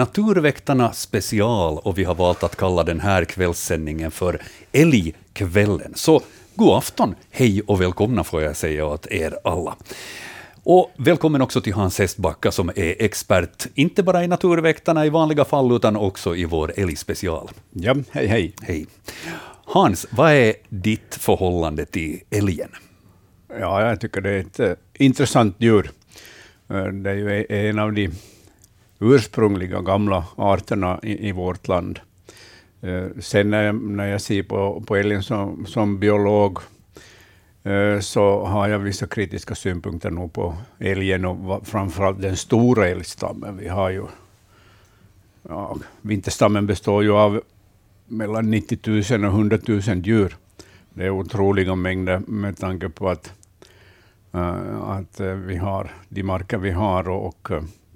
Naturväktarna special och vi har valt att kalla den här kvällssändningen för Älgkvällen. Så god afton, hej och välkomna får jag säga åt er alla. Och välkommen också till Hans Hestbacka som är expert, inte bara i Naturväktarna i vanliga fall, utan också i vår älgspecial. Ja, hej hej. Hej. Hans, vad är ditt förhållande till älgen? Ja, jag tycker det är ett uh, intressant djur. Uh, det är ju en av de ursprungliga gamla arterna i, i vårt land. Uh, sen när jag, när jag ser på, på älgen som, som biolog eh, så har jag vissa kritiska synpunkter nog på älgen och framförallt den stora älgstammen. Vi har ju, ja, vinterstammen består ju av mellan 90 000 och 100 000 djur. Det är otroliga mängder med tanke på att, eh, att vi har de marker vi har. Och, och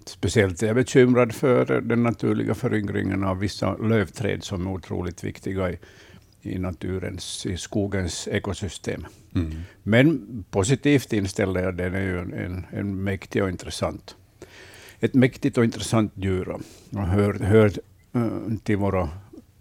speciellt är jag bekymrad för den naturliga föryngringen av vissa lövträd som är otroligt viktiga i, i naturens, i skogens ekosystem. Mm. Men positivt inställd är den är ju en, en mäktig och intressant, ett mäktigt och intressant djur och hör, hör till våra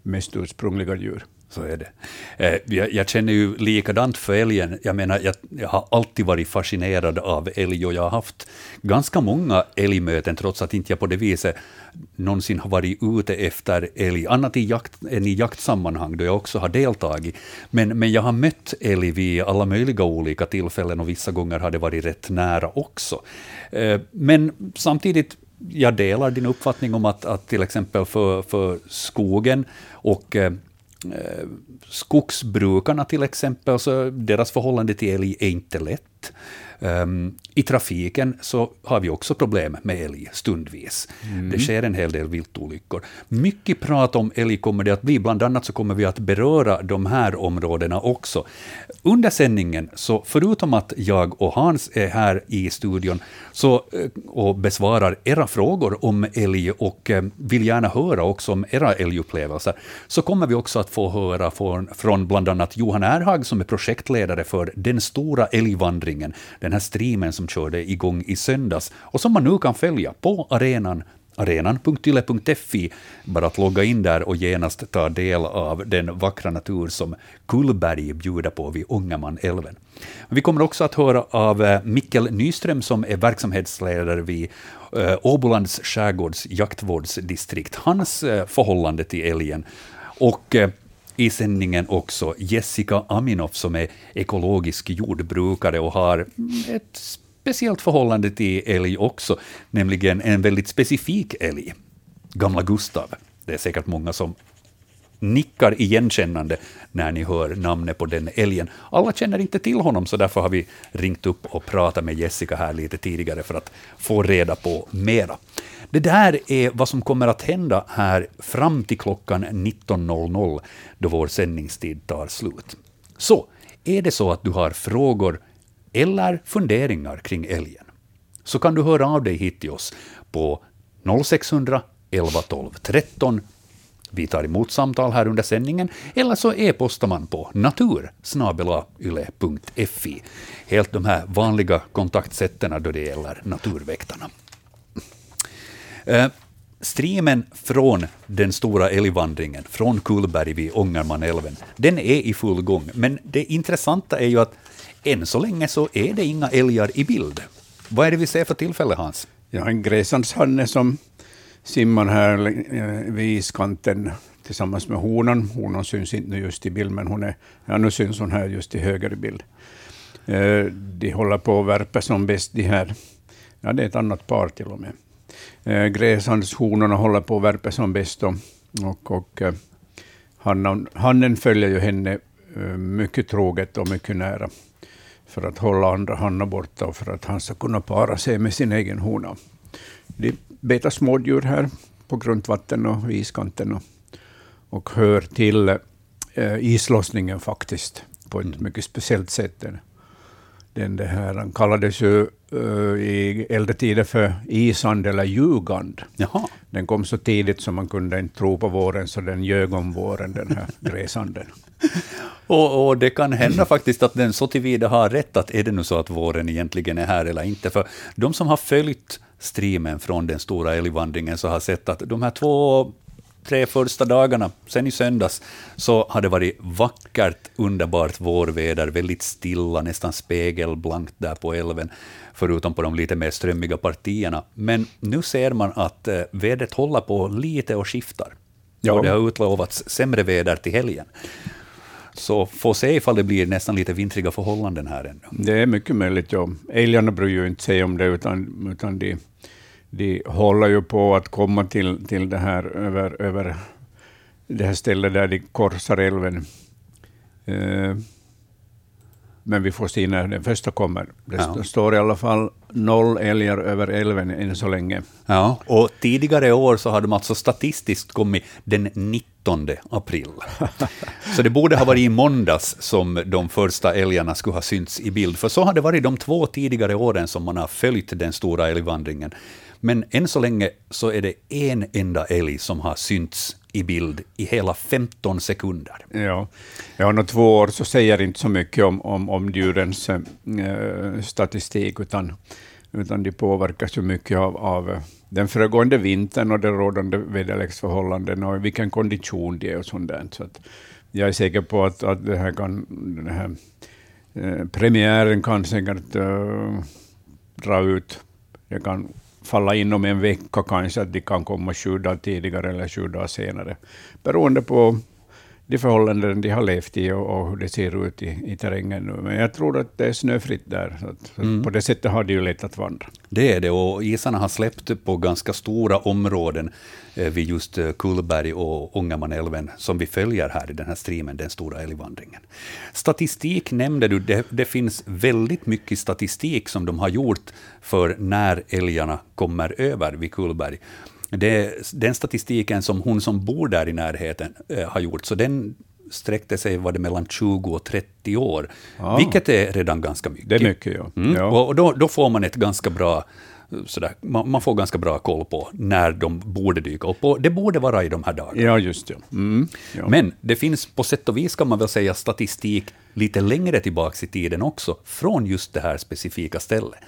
mest ursprungliga djur. Så är det. Eh, jag, jag, känner ju likadant för älgen. Jag menar, jag, jag, har alltid varit fascinerad av älg och jag har haft ganska många älgmöten, trots att inte jag på det viset någonsin har varit ute efter älg, annat i jakt, än i jaktsammanhang, då jag också har deltagit. Men, men jag har mött älg vid alla möjliga olika tillfällen och vissa gånger har det varit rätt nära också. Eh, men samtidigt jag delar din uppfattning om att, att till exempel för, för skogen och eh, Eh, skogsbrukarna till exempel, så deras förhållande till älg är inte lätt. Um, I trafiken så har vi också problem med älg stundvis. Mm. Det sker en hel del viltolyckor. Mycket prat om älg kommer det att bli, bland annat så kommer vi att beröra de här områdena också. Under sändningen, så förutom att jag och Hans är här i studion så, eh, och besvarar era frågor om älg och eh, vill gärna höra också om era älgupplevelser, så kommer vi också att få höra från, från bland annat Johan Erhag som är projektledare för Den stora älgvandringen, den här streamen som körde igång i söndags och som man nu kan följa på arenan arenan.yle.fi, bara att logga in där och genast ta del av den vackra natur som Kullberg bjuder på vid Ångermanälven. Vi kommer också att höra av eh, Mikkel Nyström som är verksamhetsledare vid eh, Åbolands skärgårds jaktvårdsdistrikt, hans eh, förhållande till älgen. Och i sändningen också Jessica Aminoff som är ekologisk jordbrukare och har ett speciellt förhållande till älg också, nämligen en väldigt specifik älg, Gamla Gustav. Det är säkert många som nickar igenkännande när ni hör namnet på den älgen. Alla känner inte till honom, så därför har vi ringt upp och pratat med Jessica här lite tidigare för att få reda på mera. Det där är vad som kommer att hända här fram till klockan 19.00, då vår sändningstid tar slut. Så, är det så att du har frågor eller funderingar kring älgen, så kan du höra av dig hit till oss på 0600 11 12 13. Vi tar emot samtal här under sändningen, eller så e-postar man på natur.yle.fi. Helt de här vanliga kontaktsätten då det gäller Naturväktarna. Eh, streamen från den stora älgvandringen, från Kullberg vid Ångermanälven, den är i full gång. Men det intressanta är ju att än så länge så är det inga älgar i bild. Vad är det vi ser för tillfälle, Hans? Ja, en gräshandshanne som simmar här eh, vid iskanten tillsammans med honan. Honan syns inte just i bild, men hon är, ja, nu syns hon här just i höger i bild. Eh, de håller på att värpa som bäst de här. Ja, det är ett annat par till och med. Eh, gräshandshonorna håller på att värpa som bäst och, och, och hannen, hannen följer ju henne mycket troget och mycket nära för att hålla andra hannar borta och för att han ska kunna para sig med sin egen hona. De betar smådjur här på grundvatten och iskanten och, och hör till eh, islossningen faktiskt på ett mm. mycket speciellt sätt. Den, det här, han kallades ju uh, i äldre tider för isand eller ljugand. Jaha. Den kom så tidigt så man kunde inte tro på våren, så den ljög om våren, den här gräsanden. och, och, det kan hända faktiskt att den så tillvida har rätt, att är det nu så att våren egentligen är här eller inte? För de som har följt streamen från den stora älgvandringen så har sett att de här två tre första dagarna, sen i söndags, så har det varit vackert, underbart vårväder, väldigt stilla, nästan spegelblankt där på älven, förutom på de lite mer strömmiga partierna. Men nu ser man att eh, vädret håller på lite och skiftar. Ja. Och det har utlovats sämre väder till helgen. Så får se ifall det blir nästan lite vintriga förhållanden här ännu. Det är mycket möjligt, ja. Älgarna bryr ju inte sig om det, utan, utan de de håller ju på att komma till, till det här över, över det här stället där de korsar älven. Eh, men vi får se när den första kommer. Det ja. står i alla fall noll älgar över älven än så länge. Ja, och tidigare år så har de alltså statistiskt kommit den 19 april. så det borde ha varit i måndags som de första älgarna skulle ha synts i bild, för så har det varit de två tidigare åren som man har följt den stora älgvandringen. Men än så länge så är det en enda älg som har synts i bild i hela 15 sekunder. Ja, ja och två år så säger inte så mycket om, om, om djurens eh, statistik, utan, utan de påverkas ju mycket av, av den föregående vintern och de rådande väderleksförhållandena och vilken kondition de är och sånt där. Så att jag är säker på att, att det här kan, den här, eh, premiären kan säkert eh, dra ut, det kan falla inom en vecka kanske, att de kan komma sju dagar tidigare eller sju dagar senare, beroende på de förhållanden de har levt i och, och hur det ser ut i, i terrängen nu. Men jag tror att det är snöfritt där, så, att, mm. på det sättet har det ju lätt att vandra. Det är det, och isarna har släppt på ganska stora områden eh, vid just eh, Kullberg och Ångermanälven, som vi följer här i den här streamen, den stora älgvandringen. Statistik nämnde du, det, det finns väldigt mycket statistik som de har gjort för när älgarna kommer över vid Kullberg. Det, den statistiken som hon som bor där i närheten eh, har gjort, så den sträckte sig var det mellan 20 och 30 år, ah. vilket är redan ganska mycket. Det är mycket, ja. Mm. ja. Och då, då, får man ett ganska bra Sådär, man, man, får ganska bra koll på när de borde dyka upp. Och det borde vara i de här dagarna. Ja, just det. Mm, ja. Men det finns på sätt och vis, kan man väl säga, statistik lite längre tillbaka i tiden också, från just det här specifika stället.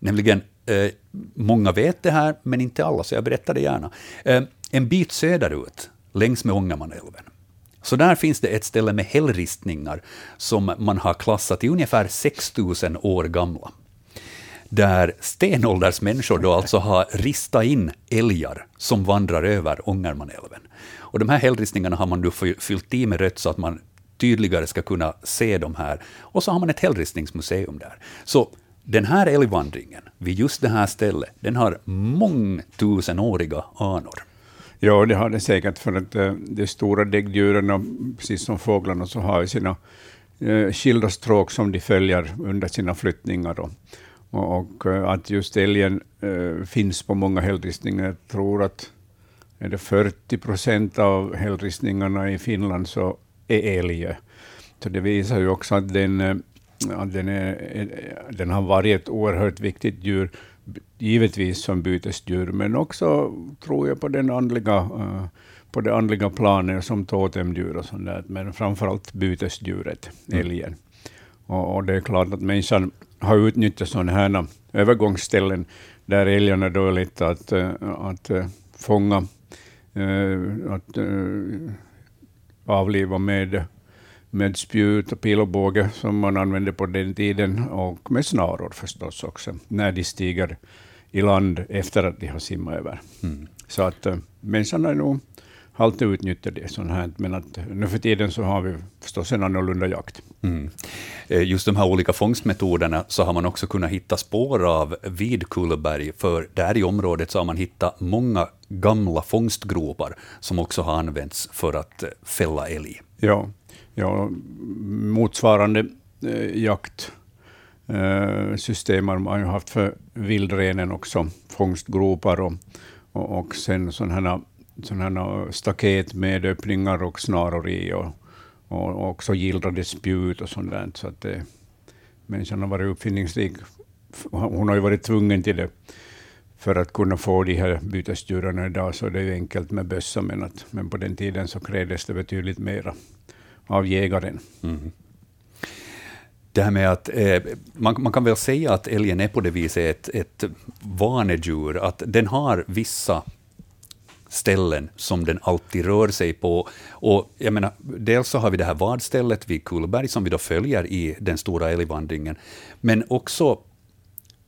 Nämligen, eh, många vet det här, men inte alla, så jag berättar det gärna. Eh, en bit söderut, längs med Ångermanälven, så där finns det ett ställe med hällristningar som man har klassat till ungefär 6000 år gamla. Där stenåldersmänniskor då alltså har ristat in älgar som vandrar över Ångermanälven. Och de här hällristningarna har man då fyllt i med rött så att man tydligare ska kunna se de här. Och så har man ett hällristningsmuseum där. Så den här älgvandringen vid just det här stället, den har mångtusenåriga anor. Ja, det har det säkert, för att eh, de stora däggdjuren, precis som fåglarna, så har sina eh, skilda stråk som de följer under sina flyttningar. Och, och, eh, att just älgen finns på många hällristningar. Jag tror att är det 40 procent av hällristningarna i Finland så är älg. Så det visar ju också att den Ja, den, är, den har varit ett oerhört viktigt djur, givetvis som bytesdjur, men också, tror jag, på, den andliga, uh, på det andliga planet som totemdjur och sånt där, men framförallt bytesdjuret, mm. älgen. Mm. Och, och, det är klart att människan har utnyttjat sådana här övergångsställen där älgarna då är lätta att, uh, att uh, fånga, att avliva med med spjut och pilbåge som man använde på den tiden, och med snaror förstås också, när de stiger i land efter att de har simmat över. Mm. Så att äh, människan har nog alltid utnyttjat det sånt här, men att nu för tiden så har vi förstås en annorlunda jakt. Mm. Eh, just de här olika fångstmetoderna så har man också kunnat hitta spår av vid Kullberg, för där i området så har man hittat många gamla fångstgropar som också har använts för att eh, fälla älg. Ja, ja, motsvarande eh, jaktsystem eh, har man ju haft för vildrenen också, fångstgropar och, och, och sen sådana här staket med öppningar och snaror i och, och också gillrade spjut och sånt där. Så att det, människan har varit uppfinningsrik. Hon har ju varit tvungen till det för att kunna få de här bytesdjuren idag, så det är ju enkelt med bössa, men, men på den tiden så krävdes det betydligt mera av jägaren. Mm. det här med att eh, man, man, kan väl säga att älgen är på det viset ett, ett vanedjur, att den har vissa ställen som den alltid rör sig på. Och jag menar, dels så har vi det här vadstället vid Kullberg som vi då följer i den stora älgvandringen, men också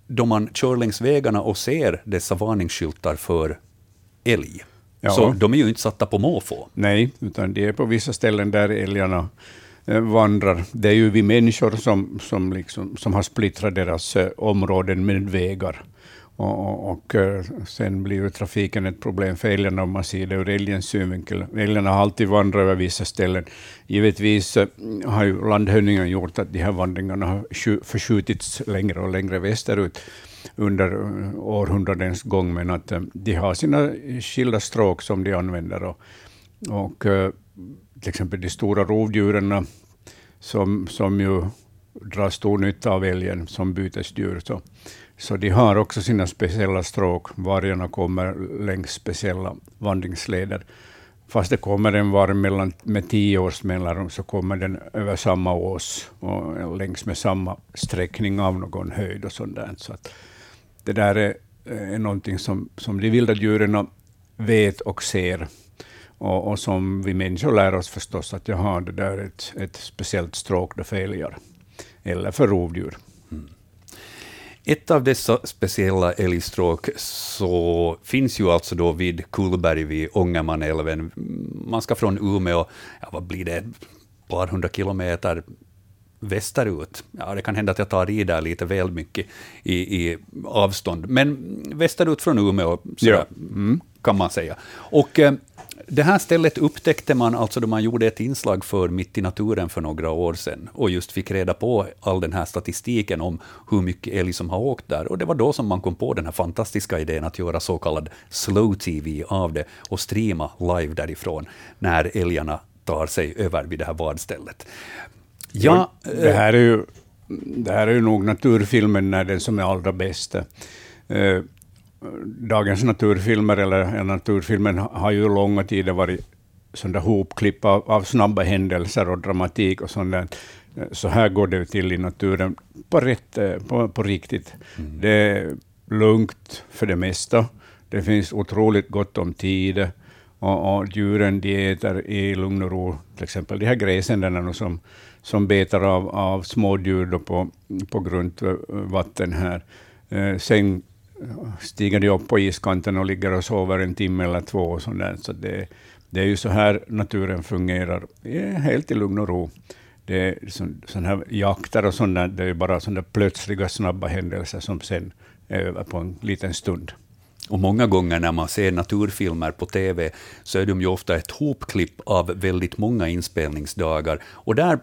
då man kör längs vägarna och ser dessa varningsskyltar för älg. Ja. Så de är ju inte satta på måfå. Nej, utan det är på vissa ställen där älgarna eh, vandrar. Det är ju vi människor som, som, liksom, som har splittrat deras eh, områden med vägar. Och, och, eh, sen blir ju trafiken ett problem för älgarna om man ser det ur älgens synvinkel. Älgarna har alltid vandrat över vissa ställen. Givetvis eh, har ju landhöjningen gjort att de här vandringarna har förskjutits längre och längre västerut under eh, århundradens gång, men att de har sina skilda stråk som de använder. Och, och till exempel de stora rovdjuren som, som ju drar stor nytta av älgen som bytesdjur, så så de har också sina speciella stråk. Vargarna kommer längs speciella vandringsleder. Fast det kommer en varg mellan, med tio års mellanrum, så kommer den över samma ås och längs med samma sträckning av någon höjd och sånt där. Så att det där är, är någonting som, som de vilda djuren vet och ser. Och, och, som vi människor lär oss förstås att jaha, det där är ett, ett speciellt stråk för älgar, eller för rovdjur. Ett av dessa speciella älgstråk så finns ju alltså då vid Kullberg vid Ångermanälven. Man ska från Umeå, ja, vad blir det, ett par hundra kilometer västerut. Ja, det kan hända att jag tar i där lite väl mycket i, i avstånd, men västerut från Umeå, så ja. mm, kan man säga. Och eh, det här stället upptäckte man alltså då man gjorde ett inslag för Mitt i naturen för några år sedan och just fick reda på all den här statistiken om hur mycket älg som har åkt där. Och det var då som man kom på den här fantastiska idén att göra så kallad slow-tv av det och streama live därifrån när älgarna tar sig över vid det här vadstället. Ja, det, här är ju, det här är ju nog naturfilmen när den som är allra bäst. Eh, dagens naturfilmer, eller naturfilmen har ju långa tider varit sådana hopklipp av, av, snabba händelser och dramatik och sånt där. Så här går det till i naturen på, rätt, på, på riktigt. Mm. Det är lugnt för det mesta. Det finns otroligt gott om tid. Och, och djuren de äter i lugn och ro, till exempel de här gräsänderna som, som betar av, av smådjur på, på grundvatten här. Eh, sen stiger de upp på iskanten och ligger och sover en timme eller två. Och sådär. Så det, det är ju så här naturen fungerar, helt i lugn och ro. Det är sån, här jakter och sånt det är bara sådana plötsliga snabba händelser som sen är över på en liten stund. Och många gånger när man ser naturfilmer på TV så är de ju ofta ett hopklipp av väldigt många inspelningsdagar. Och där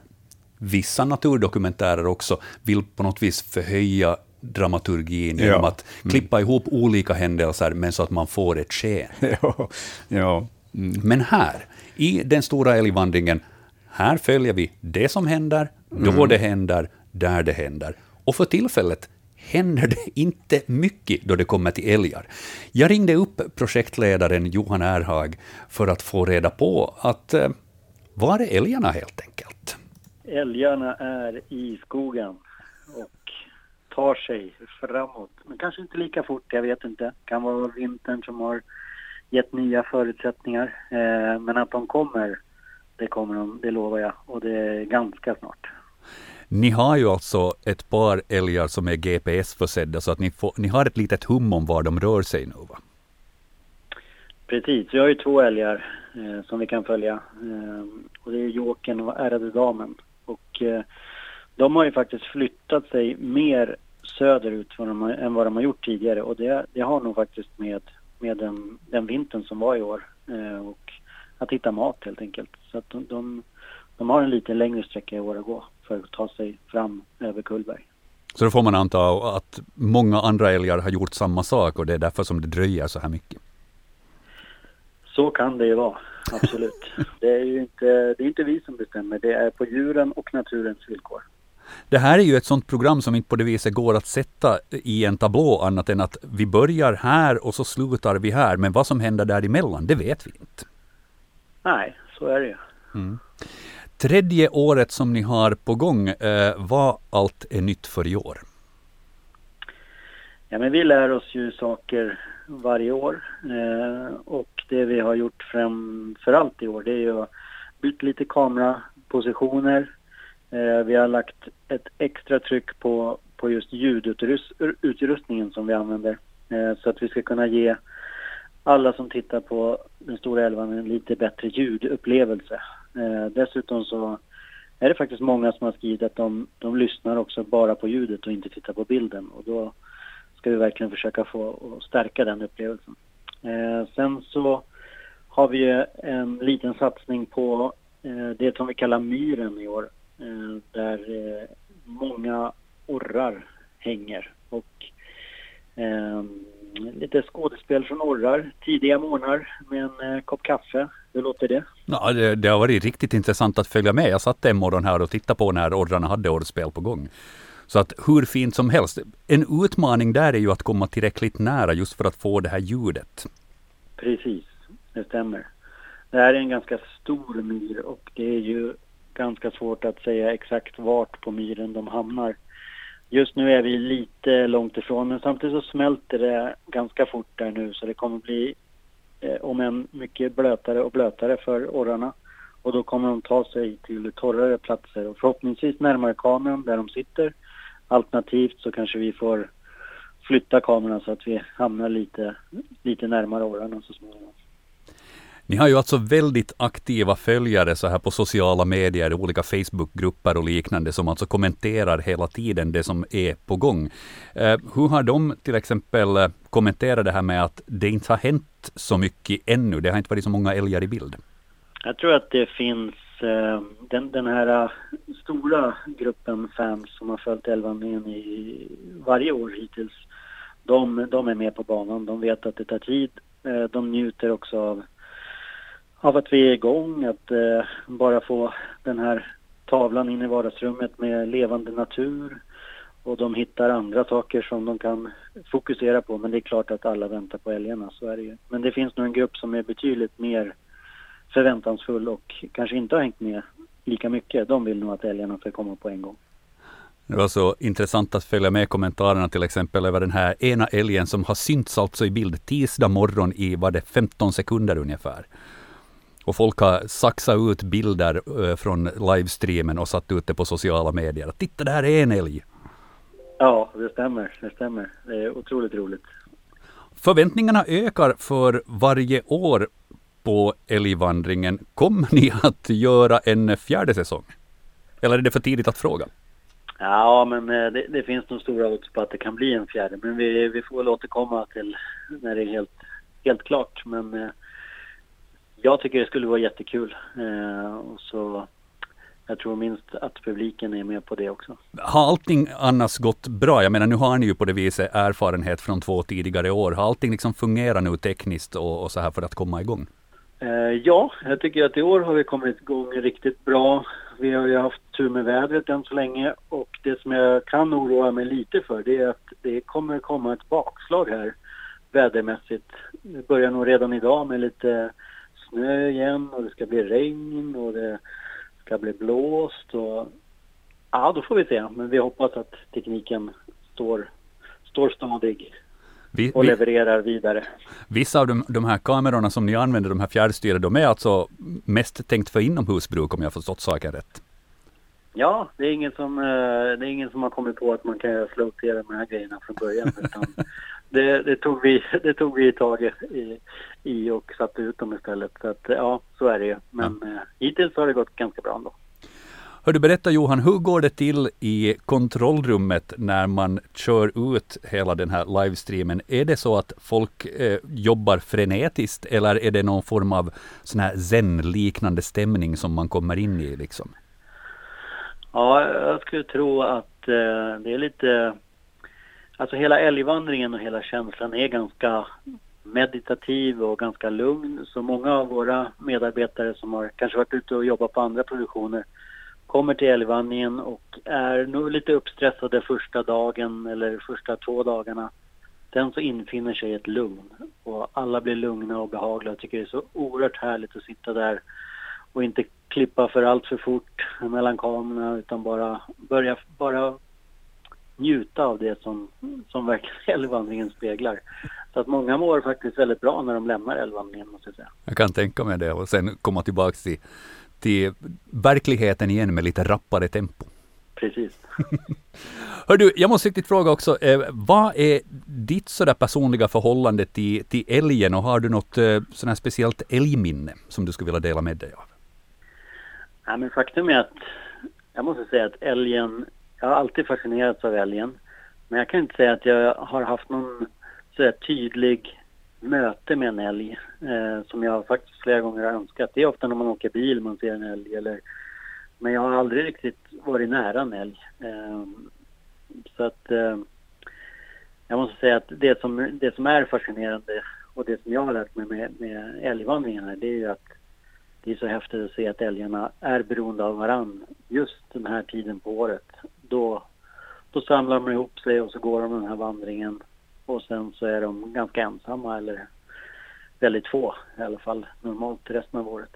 vissa naturdokumentärer också vill på något vis förhöja dramaturgin genom ja. att mm. klippa ihop olika händelser, men så att man får ett sken. ja. Ja. Mm. Men här, i den stora älgvandringen, här följer vi det som händer, då mm. det händer, där det händer. Och för tillfället händer det inte mycket då det kommer till älgar. Jag ringde upp projektledaren Johan Erhag för att få reda på att eh, var är älgarna helt enkelt? Älgarna är i skogen tar sig framåt. Men kanske inte lika fort, jag vet inte. kan vara vintern som har gett nya förutsättningar. Eh, men att de kommer, det kommer de, det lovar jag. Och det är ganska snart. Ni har ju alltså ett par älgar som är GPS-försedda, så att ni, får, ni har ett litet hum om var de rör sig nu, va? Precis, vi har ju två älgar eh, som vi kan följa. Eh, och det är Jåken och Ärade Damen. Och eh, de har ju faktiskt flyttat sig mer söderut än vad de har gjort tidigare och det, det har nog faktiskt med, med den, den vintern som var i år eh, och att hitta mat helt enkelt. Så att de, de, de, har en lite längre sträcka i år att gå för att ta sig fram över Kullberg. Så då får man anta att många andra älgar har gjort samma sak och det är därför som det dröjer så här mycket? Så kan det ju vara, absolut. det är ju inte, det är inte vi som bestämmer, det är på djuren och naturens villkor. Det här är ju ett sånt program som inte på det viset går att sätta i en tablå annat än att vi börjar här och så slutar vi här. Men vad som händer däremellan, det vet vi inte. Nej, så är det ju. Mm. Tredje året som ni har på gång, eh, vad allt är nytt för i år? Ja, men vi lär oss ju saker varje år eh, och det vi har gjort framför allt i år det är ju att byta lite kamerapositioner. Eh, vi har lagt ett extra tryck på, på just ljudutrustningen som vi använder eh, så att vi ska kunna ge alla som tittar på den stora älvan en lite bättre ljudupplevelse. Eh, dessutom så är det faktiskt många som har skrivit att de, de lyssnar också bara på ljudet och inte tittar på bilden och då ska vi verkligen försöka få och stärka den upplevelsen. Sen så har vi en liten satsning på det som vi kallar Myren i år. Eh, där eh, många orrar hänger och eh, lite skådespel från orrar tidiga morgnar med en kopp kaffe. Hur låter det? Ja, det, det, har varit riktigt intressant att följa med. Jag satt en morgon här och tittade på när orrarna hade orrspel på gång. Så att hur fint som helst. En utmaning där är ju att komma tillräckligt nära just för att få det här ljudet. Precis, det stämmer. Det här är en ganska stor myr och det är ju ganska svårt att säga exakt vart på myren de hamnar. Just nu är vi lite långt ifrån men samtidigt så smälter det ganska fort där nu så det kommer bli eh, om än mycket blötare och blötare för orrarna. Och då kommer de ta sig till torrare platser och förhoppningsvis närmare kameran där de sitter Alternativt så kanske vi får flytta kameran så att vi hamnar lite, lite närmare orrarna så småningom. Ni har ju alltså väldigt aktiva följare så här på sociala medier, olika Facebookgrupper och liknande som alltså kommenterar hela tiden det som är på gång. Eh, hur har de till exempel eh, kommenterat det här med att det inte har hänt så mycket ännu? Det har inte varit så många älgar i bild. Jag tror att det finns Eh, den, den här eh, stora gruppen fans som har följt älvvandringen i varje år hittills, de, de är med på banan. De vet att det tar tid. Eh, de njuter också av, av att vi är igång, att eh, bara få den här tavlan in i vardagsrummet med levande natur. Och de hittar andra saker som de kan fokusera på. Men det är klart att alla väntar på älgarna, så är det ju. Men det finns nog en grupp som är betydligt mer förväntansfull och kanske inte har hängt med lika mycket. De vill nog att älgarna ska komma på en gång. Det var så intressant att följa med kommentarerna till exempel över den här ena älgen som har synts alltså i bild tisdag morgon i var det 15 sekunder ungefär. Och folk har saxat ut bilder eh, från livestreamen och satt ut det på sociala medier. Titta, det här är en älg! Ja, det stämmer. Det stämmer. Det är otroligt roligt. Förväntningarna ökar för varje år på älgvandringen. Kommer ni att göra en fjärde säsong? Eller är det för tidigt att fråga? Ja, men eh, det, det finns nog stora odds på att det kan bli en fjärde. Men vi, vi får väl återkomma till när det är helt, helt klart. Men eh, jag tycker det skulle vara jättekul. Eh, och så jag tror minst att publiken är med på det också. Har allting annars gått bra? Jag menar, nu har ni ju på det viset erfarenhet från två tidigare år. Har allting liksom fungerat nu tekniskt och, och så här för att komma igång? Eh, ja, jag tycker att i år har vi kommit igång riktigt bra. Vi har ju haft tur med vädret än så länge och det som jag kan oroa mig lite för det är att det kommer komma ett bakslag här vädermässigt. Det börjar nog redan idag med lite snö igen och det ska bli regn och det ska bli blåst och ja, då får vi se. Men vi hoppas att tekniken står, står stadig. Vi, och levererar vidare. Vissa av de, de, här kamerorna som ni använder, de här fjärrstyrda, de är alltså mest tänkt för inomhusbruk om jag förstått saken rätt? Ja, det är ingen som, eh, det är ingen som har kommit på att man kan göra floatera med de här grejerna från början. Utan det, det, tog vi, det tog vi tag i, i och satte ut dem istället. Så att, ja, så är det ju. Men ja. Eh, hittills har det gått ganska bra ändå. Hör du berätta Johan, hur går det till i kontrollrummet när man kör ut hela den här livestreamen? Är det så att folk eh, jobbar frenetiskt eller är det någon form av sån här zen-liknande stämning som man kommer in i liksom? Ja, jag skulle tro att eh, det är lite... Alltså hela älgvandringen och hela känslan är ganska meditativ och ganska lugn. Så många av våra medarbetare som har kanske varit ute och jobbat på andra produktioner kommer till älgvandringen och är nog lite uppstressade första dagen eller första två dagarna. Sen så infinner sig ett lugn och alla blir lugna och behagliga. Jag tycker det är så oerhört härligt att sitta där och och inte klippa för allt för fort mellan kamerorna utan bara börja bara njuta av det som, som verkligen älgvandringen speglar. Så att många mår faktiskt väldigt bra när de lämnar älgvandringen måste jag säga. Jag kan tänka mig det och sen komma tillbaka till, till verkligheten igen med lite rappare tempo. Precis. Hör du, jag måste riktigt fråga också, eh, vad är ditt sådär personliga förhållande till, till älgen och har du något eh, sådär speciellt älgminne som du skulle vilja dela med dig av? Ja, men faktum är att jag måste säga att älgen, jag har alltid fascinerats av älgen. Men jag kan inte säga att jag har haft någon sådär tydlig möte med en älg eh, som jag faktiskt flera gånger har önskat. Det är ofta när man åker bil man ser en älg eller men jag har aldrig riktigt varit nära en älg. Eh, så att eh, jag måste säga att det som, det som är fascinerande och det som jag har lärt mig med, med älgvandringarna det är ju att det är så häftigt att se att älgarna är beroende av varann just den här tiden på året. Då, då samlar de ihop sig och så går de den här vandringen och sen så är de ganska ensamma eller väldigt få i alla fall normalt resten av året.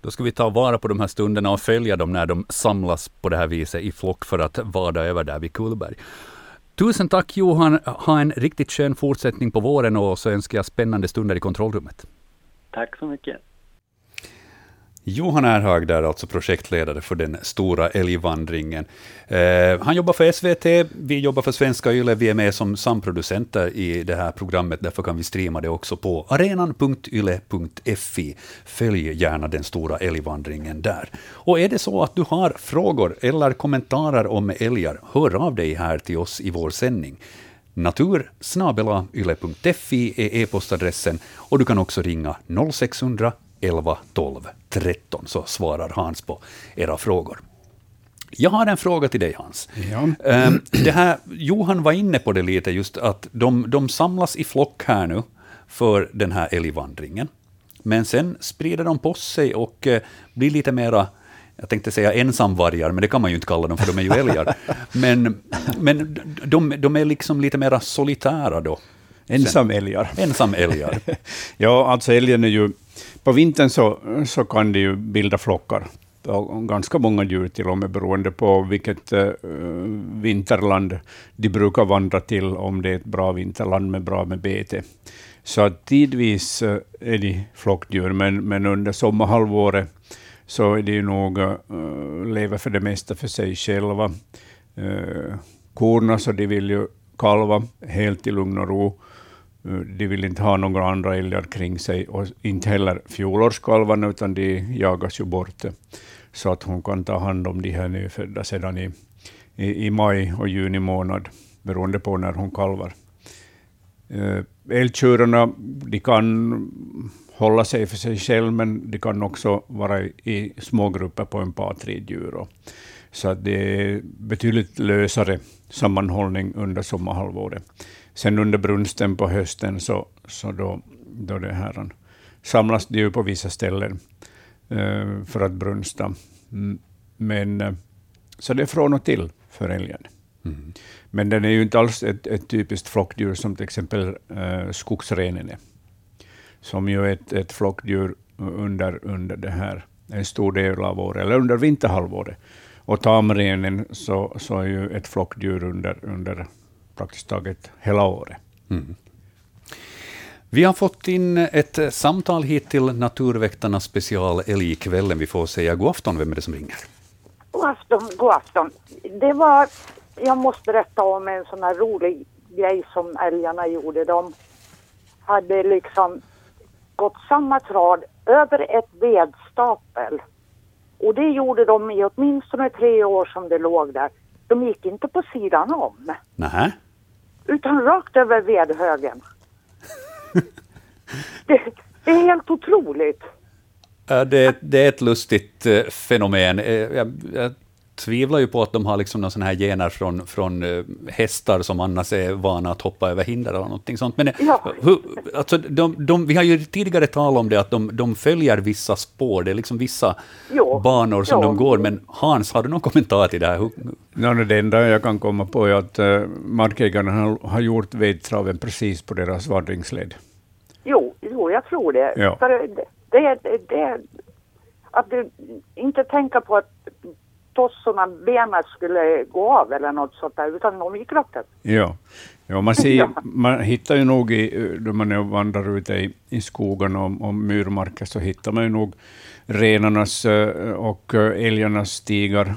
Då ska vi ta vara på de här stunderna och följa dem när de samlas på det här viset i flock för att vada över där vid Kullberg. Tusen tack Johan. Ha en riktigt skön fortsättning på våren och så önskar jag spännande stunder i kontrollrummet. Tack så mycket. Johan Erhag där, alltså projektledare för den stora älgvandringen. Eh, han jobbar för SVT, vi jobbar för Svenska Yle, vi är med som samproducenter i det här programmet, därför kan vi streama det också på arenan.yle.fi. Följ gärna den stora älgvandringen där. Och är det så att du har frågor eller kommentarer om älgar, hör av dig här till oss i vår sändning. Natur är e-postadressen och du kan också ringa 0600 11 12 13 så svarar Hans på era frågor. Jag har en fråga till dig Hans. Ja. Ehm, det här, Johan var inne på det lite, just att de, de samlas i flock här nu för den här älgvandringen. Men sen sprider de på sig och eh, blir lite mera jag tänkte säga ensamvargar, men det kan man ju inte kalla dem, för de är ju älgar. Men, men de, de är liksom lite mera solitära då. Ensamälgar. Ensamälgar. ja, alltså älgen är ju på vintern så, så kan de ju bilda flockar. Ganska många djur till och med, beroende på vilket uh, vinterland de brukar vandra till, om det är ett bra vinterland med bra med bete. Så att tidvis uh, är de flockdjur, men, men under sommarhalvåret så är de nog, uh, lever för det mesta för sig själva. Korna, så de vill ju kalva helt i lugn och ro. De vill inte ha några andra älgar kring sig och inte heller fjolårskalvarna, utan de jagas ju bort så att hon kan ta hand om de här nyfödda sedan i, i, i maj och juni månad, beroende på när hon kalvar. Eh, älgtjurarna de kan hålla sig för sig själva, men de kan också vara i små grupper på en par, tre djur. Så att det är betydligt lösare sammanhållning under sommarhalvåret. Sen under brunsten på hösten så, så då, då det här, samlas de ju på vissa ställen uh, för att brunsta. Men, uh, så det är från och till för älgen. Mm. Men den är ju inte alls ett, ett typiskt flockdjur som till exempel uh, skogsrenen är, som ju är ett, ett flockdjur under, under det här, en stor del av året, eller under vinterhalvåret. Och tamrenen så, så är ju ett flockdjur under, under praktiskt taget hela året. Mm. Vi har fått in ett samtal hit till Naturväktarnas special Älgkvällen. Vi får säga god afton. Vem är det som ringer? God afton, god afton. Det var, jag måste berätta om en sån här rolig grej som älgarna gjorde. De hade liksom gått samma trad över ett vedstapel. Och det gjorde de i åtminstone tre år som det låg där. De gick inte på sidan om. Nej. Utan rakt över vedhögen. det, det, är helt otroligt. Det, det är ett lustigt eh, fenomen. Eh, jag, jag tvivlar ju på att de har liksom någon sån här gener från, från uh, hästar som annars är vana att hoppa över hinder eller någonting sånt. Men ja. hur, alltså, de, de, vi har ju tidigare talat om det, att de, de följer vissa spår, det är liksom vissa jo. banor som jo. de går. Men Hans, har du någon kommentar till det här? No, det enda jag kan komma på är att uh, markägarna har, har gjort vedtraven precis på deras vandringsled. Jo, jo jag tror det. Ja. För det, det, det att du inte tänka på att tossorna, benen skulle gå av eller något sånt där, utan de gick rätt. Ja. ja, man, ser, man hittar ju nog, i, då man vandrar ute i, i skogen och, och myrmarker, så hittar man ju nog renarnas och älgarnas stigar.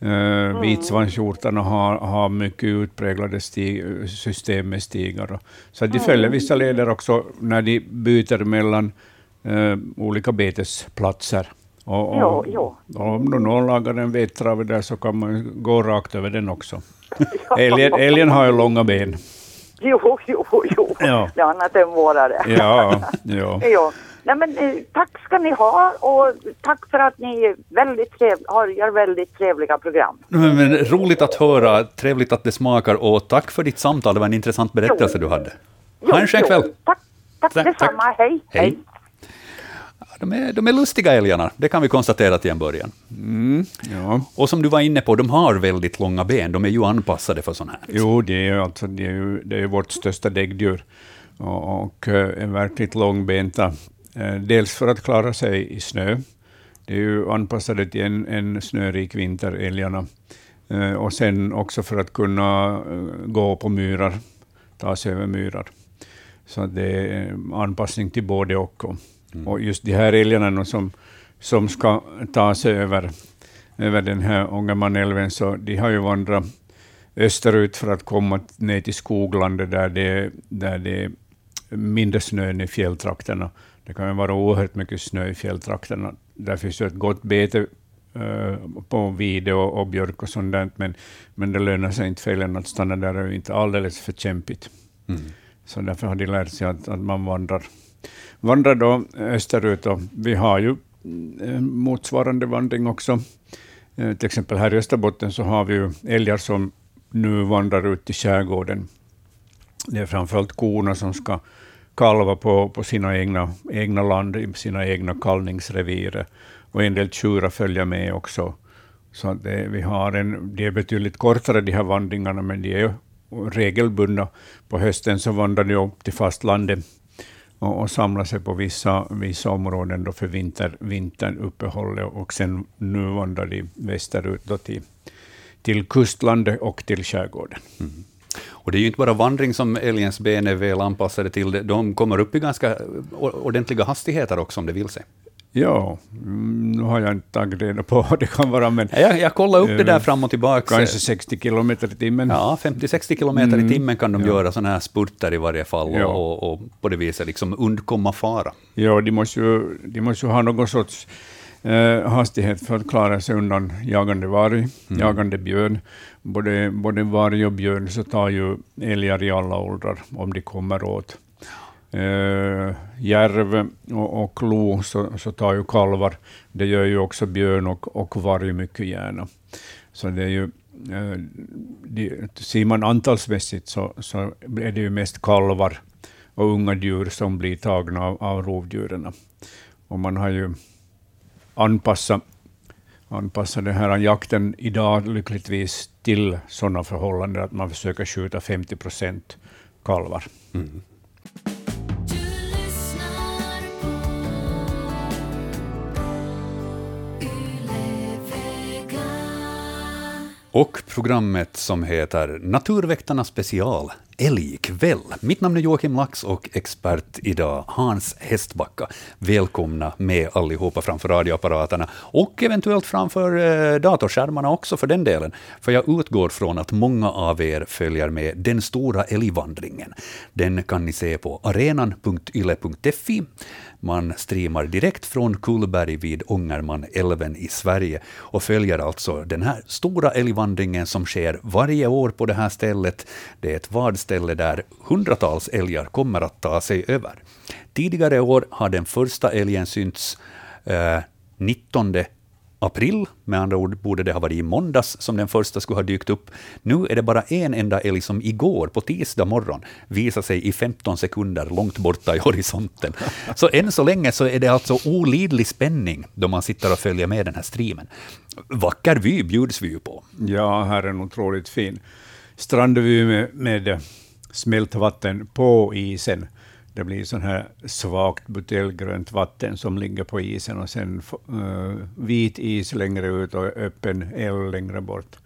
Mm. Vitsvanshjortarna har, har mycket utpräglade stig, system med stigar. Så de följer vissa leder också när de byter mellan uh, olika betesplatser. Och, och, jo, jo. Om någon lagar en vettrav där så kan man gå rakt över den också. Älgen, älgen har ju långa ben. Jo, jo, jo. Ja. Det är annat än våra det. Ja, ja. jo. Nej, men, eh, tack ska ni ha och tack för att ni väldigt trev, har, gör väldigt trevliga program. Men, men, roligt att höra, trevligt att det smakar och tack för ditt samtal. Det var en intressant berättelse jo. du hade. Ha en skön kväll. Tack, tack, tack detsamma. Hej. Hej. Hej. De är, de är lustiga älgarna, det kan vi konstatera till en början. Mm, ja. Och som du var inne på, de har väldigt långa ben, de är ju anpassade för sånt här. Jo, det är, alltså, det är ju det är vårt största däggdjur och, och är eh, verkligt långbenta. Eh, dels för att klara sig i snö. Det är ju anpassade till en, en snörik vinter, älgarna. Eh, och sen också för att kunna gå på myrar, ta sig över myrar. Så det är anpassning till både och. Mm. Och just de här älgarna som, som ska ta sig över, över den här Ångermanälven, så de har ju vandrat österut för att komma ner till skoglandet där det, där det är mindre snö än i fjälltrakterna. Det kan ju vara oerhört mycket snö i fjälltrakterna. Där finns ju ett gott bete uh, på vide och, och, björk och sånt där, men, men det lönar sig inte för älgen att stanna där, det är inte alldeles för kämpigt. Mm. Så därför har de lärt sig att, att man vandrar vandrar då österut. Och vi har ju eh, motsvarande vandring också. Eh, till exempel här i Österbotten så har vi ju älgar som nu vandrar ut i skärgården. Det är framförallt korna som ska kalva på, på sina egna, egna land, i sina egna kalvningsrevir. Och en del tjurar följer med också. Så det, vi har en, det är betydligt kortare de här vandringarna, men de är regelbundna. På hösten så vandrar de upp till fastlandet och, och samla sig på vissa, vissa områden då för vinter, vinteruppehållet och sen nu vandrar de västerut då till, till kustlandet och till skärgården. Mm. Och det är ju inte bara vandring som älgens ben är väl anpassade till, de kommer upp i ganska ordentliga hastigheter också om det vill sig. Ja, mm, nu har jag inte tagit reda på vad det kan vara, men... Jag, jag kollade upp det där eh, fram och tillbaka. Kanske 60 kilometer i timmen. Ja, 50-60 kilometer mm. i timmen kan de ja. göra sådana här spurter i varje fall, ja. och, och, på det viset liksom undkomma fara. Ja, de måste ju, de måste ju ha någon sorts eh, hastighet för att klara sig undan jagande varg, mm. jagande björn. Både, både varg och björn så tar ju älgar i alla åldrar, om de kommer åt eh, järv och, och lo så, så tar ju kalvar. Det gör ju också björn och, och varg mycket gärna. Så det är ju, eh, de, ser man antalsmässigt så, så är det ju mest kalvar och unga djur som blir tagna av, av rovdjuren. Och man har ju anpassat, anpassat den här jakten idag lyckligtvis till sådana förhållanden att man försöker skjuta 50 procent kalvar. Mm. Och programmet som heter Naturväktarna special, Älgkväll. Mitt namn är Joakim Lax och expert idag Hans Hästbacka. Välkomna med allihopa framför radioapparaterna och eventuellt framför eh, datorskärmarna också för den delen. För jag utgår från att många av er följer med Den stora älgvandringen. Den kan ni se på arenan.yle.fi man streamar direkt från Kullberg vid Ångermanälven i Sverige och följer alltså den här stora älgvandringen som sker varje år på det här stället. Det är ett vadställe där hundratals älgar kommer att ta sig över. Tidigare år har den första älgen synts eh, 19 april, med andra ord borde det ha varit i måndags som den första skulle ha dykt upp. Nu är det bara en enda älg som igår, på tisdag morgon, visade sig i 15 sekunder långt borta i horisonten. Så än så länge så är det alltså olidlig spänning då man sitter och följer med den här streamen. Vacker vy bjuds vi ju på. Ja, här är en otroligt fin strandvy med, med smält vatten på isen det blir sån här svagt buteljgrönt vatten som ligger på isen och sen uh, vit is längre ut och öppen eld längre bort.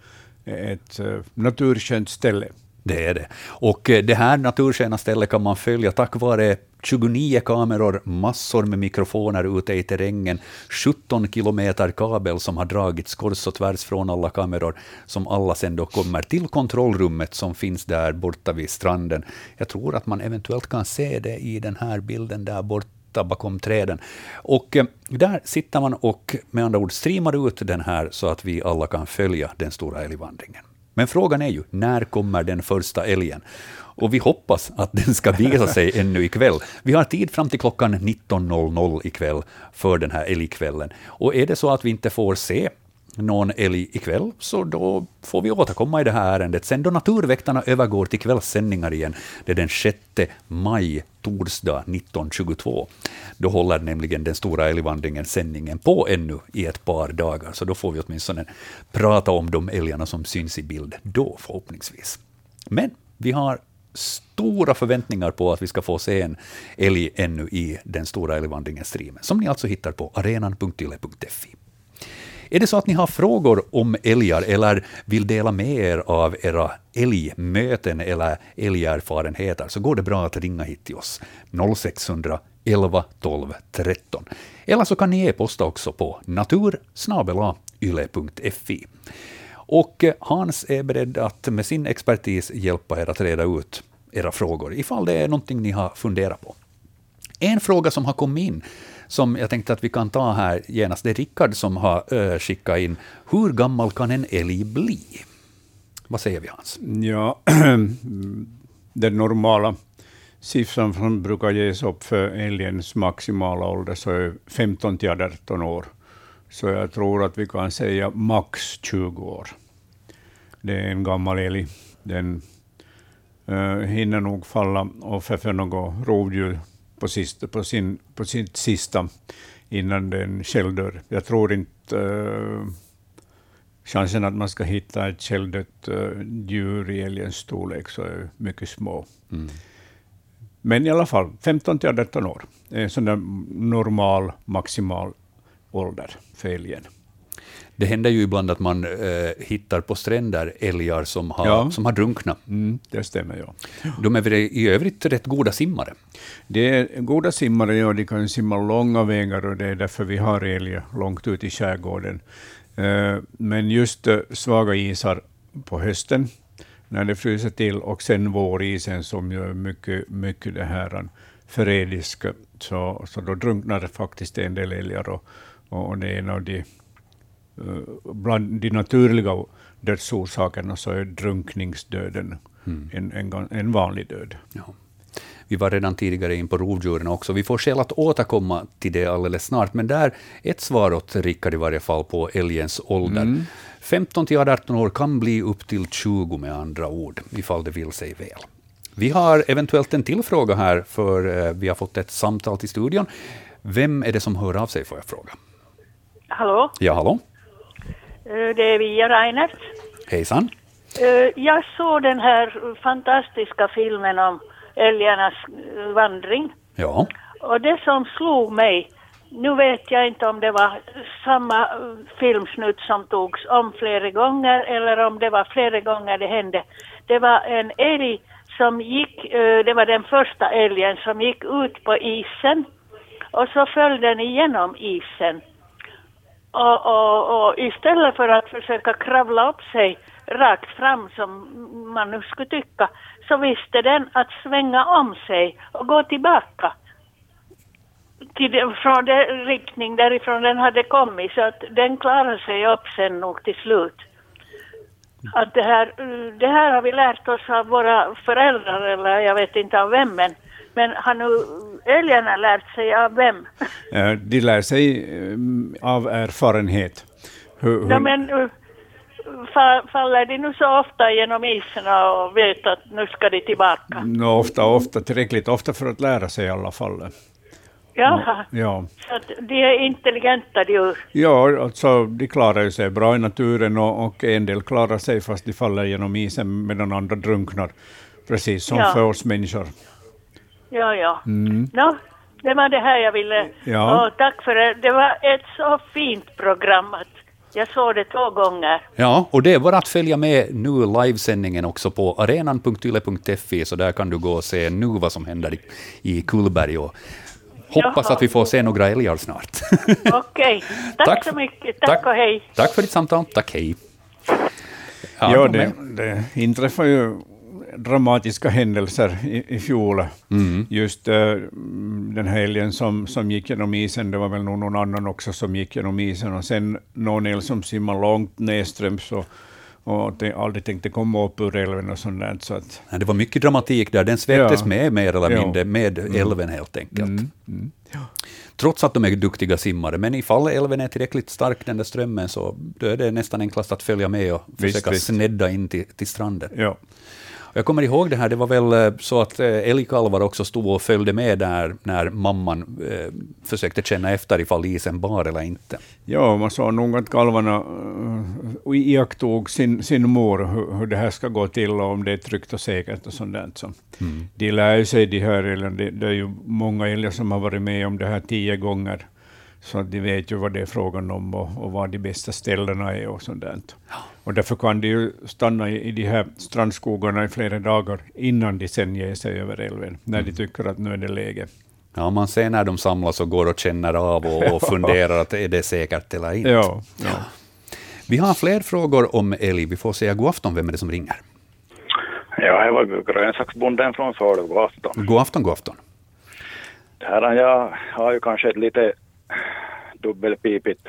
Ett eh, uh, naturskönt ställe. Det är det. Och eh, det här natursköna stället kan man följa tack vare 29 kameror, massor med mikrofoner ute i terrängen, 17 kilometer kabel som har dragits kors och tvärs från alla kameror, som alla sen då kommer till kontrollrummet som finns där borta vid stranden. Jag tror att man eventuellt kan se det i den här bilden där borta bakom träden. Och eh, där sitter man och med andra ord streamar ut den här så att vi alla kan följa den stora älgvandringen. Men frågan är ju, när kommer den första älgen? Och vi hoppas att den ska visa sig ännu ikväll. Vi har tid fram till klockan 19.00 ikväll för den här älgkvällen. Och är det så att vi inte får se någon älg ikväll, så då får vi återkomma i det här ärendet. Sen då Naturväktarna övergår till kvällssändningar igen, det är den 6 maj, torsdag 1922. Då håller nämligen den stora älgvandringen sändningen på ännu i ett par dagar, så då får vi åtminstone prata om de älgarna som syns i bild då förhoppningsvis. Men vi har stora förväntningar på att vi ska få se en älg ännu i den stora älgvandringen-streamen, som ni alltså hittar på arenan.yle.fi. Är det så att ni har frågor om älgar eller vill dela med er av era älgmöten eller älgerfarenheter så går det bra att ringa hit till oss. 0600 11 12 13. Eller så kan ni e-posta också på natursnabelayle.fi. Och eh, Hans är beredd att med sin expertis hjälpa er att reda ut era frågor, ifall det är någonting ni har funderat på. En fråga som har kommit in som jag tänkte att vi kan ta här genast. Det är Rickard som har skickat in. Hur gammal kan en älg bli? Vad säger vi Hans? Ja, den normala siffran som brukar ges upp för älgens maximala ålder så är 15 till 18 år. Så jag tror att vi kan säga max 20 år. Det är en gammal älg. Den uh, hinner nog falla offer för något rovdjur på, sista, på, sin, på sitt sista innan den själv dör. Jag tror inte uh, chansen att man ska hitta ett självdött uh, djur i älgens storlek så är mycket små. Mm. Men i alla fall, 15 till 18 år är en sån normal, maximal ålder för älgen. Det händer ju ibland att man eh, hittar på stränder älgar som har, ja. som har drunknat. Mm, det stämmer, ja. De är väl i övrigt rätt goda simmare? Det är goda simmare, ja. De kan simma långa vägar och det är därför vi har älgar långt ut i skärgården. Eh, men just eh, svaga isar på hösten, när det fryser till, och sen vårisen som gör mycket, mycket det här förrädisk, så, så då drunknar faktiskt en del älgar. Och, och det är en av de bland de naturliga dödsorsakerna så är drunkningsdöden mm. en, en, en, vanlig död. Ja. Vi var redan tidigare in på rovdjuren också. Vi får skäl att återkomma till det alldeles snart, men där ett svar åt Rickard i varje fall på älgens ålder. Mm. 15 till 18 år kan bli upp till 20 med andra ord, ifall det vill sig väl. Vi har eventuellt en till fråga här, för eh, vi har fått ett samtal till studion. Vem är det som hör av sig, får jag fråga? Hallå? Ja, hallå? Eh, det är Via Reinert. Hejsan. Eh, jag såg den här fantastiska filmen om älgarnas eh, vandring. Ja. Och det som slog mig, nu vet jag inte om det var samma filmsnutt som togs om flera gånger eller om det var flera gånger det hände. Det var en älg som gick, det var den första älgen som gick ut på isen och så föll den igenom isen. Och, och, och, istället för att försöka kravla upp sig rakt fram som man nu skulle tycka, så visste den att svänga om sig och gå tillbaka till den, från den riktning därifrån den hade kommit. Så att den klarade sig upp sen nog till slut. Att det, här, det här har vi lärt oss av våra föräldrar, eller jag vet inte av vem, men men har nu älgarna lärt sig av vem? De lär sig eh, av erfarenhet. Hur, hur... Ja, men eh, faller de nu så ofta genom isen och vet att nu ska de tillbaka? No, ofta, ofta, tillräckligt ofta för att lära sig i alla fall. Jaha, ja. så att de är intelligenta djur? Ja, alltså de klarar sig bra i naturen och, och en del klarar sig fast de faller genom isen medan andra drunknar, precis som ja. för oss människor. Ja, ja. Nå, det var det här jag ville. Ja. Och tack för det. Det var ett så fint program att jag såg det två gånger. Ja, och det är bara att följa med nu livesändningen också på arenan.yle.fi, så där kan du gå och se nu vad som händer i, i Kullberg. Och hoppas Jaha. att vi får se några älgar snart. Okej, tack, Tack. så mycket. Tack, och hej. Tack för ditt samtal. Tack, hej. Ja, det, men- det inträffade ju dramatiska händelser i, i fjol. Just eh, den här älgen som, som gick genom isen, det var väl nog någon annan också som gick genom isen, och sen någon älg som simmade långt nedströms och, och det aldrig tänkte komma upp ur älven och sånt där. Så att, Nej, Det var mycket dramatik där. Den sveptes Ja. med mer eller mindre med älven helt enkelt. Trots att de är duktiga simmare. Men ifall älven är tillräckligt stark, den där strömmen, så då är det nästan enklast att följa med och Visst, försöka visst. snedda in till, till stranden. ja. Jag kommer ihåg det här, det var väl eh, så att eh, älgkalvar också stod och följde med där när mamman eh, försökte känna efter ifall isen bar eller inte. Ja, man sa nog att kalvarna uh, iakttog sin, sin mor, hur, hur det här ska gå till och om det är tryggt och säkert och sånt där. Så De lär sig de här älgarna, det, det är ju många älgar som har varit med om det här tio gånger, så att de vet ju vad det är frågan om och, och var de bästa ställena är och sånt där. Och därför kan de ju stanna i, i de här strandskogarna i flera dagar innan de sen ger sig över älven, när de tycker att nu är det läge. Ja, man ser när de samlas och går och känner av och, och funderar att är det säkert eller inte. Ja, ja. Vi har fler frågor om älg. Vi får säga god afton, vem är det som ringer? Ja, jag var grönsaksbonden från Falun, god afton. God afton, god afton. Det här, jag har ju kanske ett lite dubbelpipigt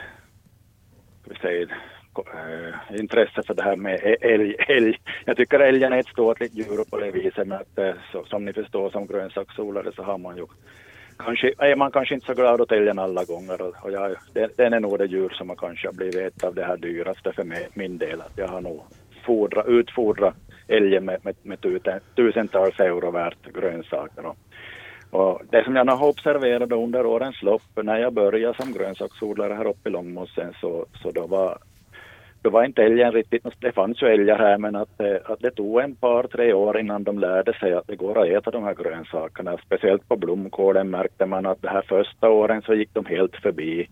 säger, eh, intresse för det här med älg. älg. Jag tycker älgen är ett ståtligt djur på det viset, men att, eh, så, som ni förstår som grönsaksodlare så har man ju Kanske, är man kanske inte så glad åt älgen alla gånger och, jag, den, den är nog det djur som har kanske har blivit ett av det här dyraste för mig, min del. Att jag har nog fodra, utfodrat älgen med, med, med tusentals euro värt grönsaker. Och, och det som jag har observerat under årens lopp, när jag började som grönsaksodlare här uppe i Långmossen, så, så då var då var inte älgen riktigt, det fanns ju älgar här men att, eh, att det tog en par, tre år innan de lärde sig att det går att äta de här grönsakerna. Speciellt på blomkålen märkte man att det här första åren så gick de helt förbi.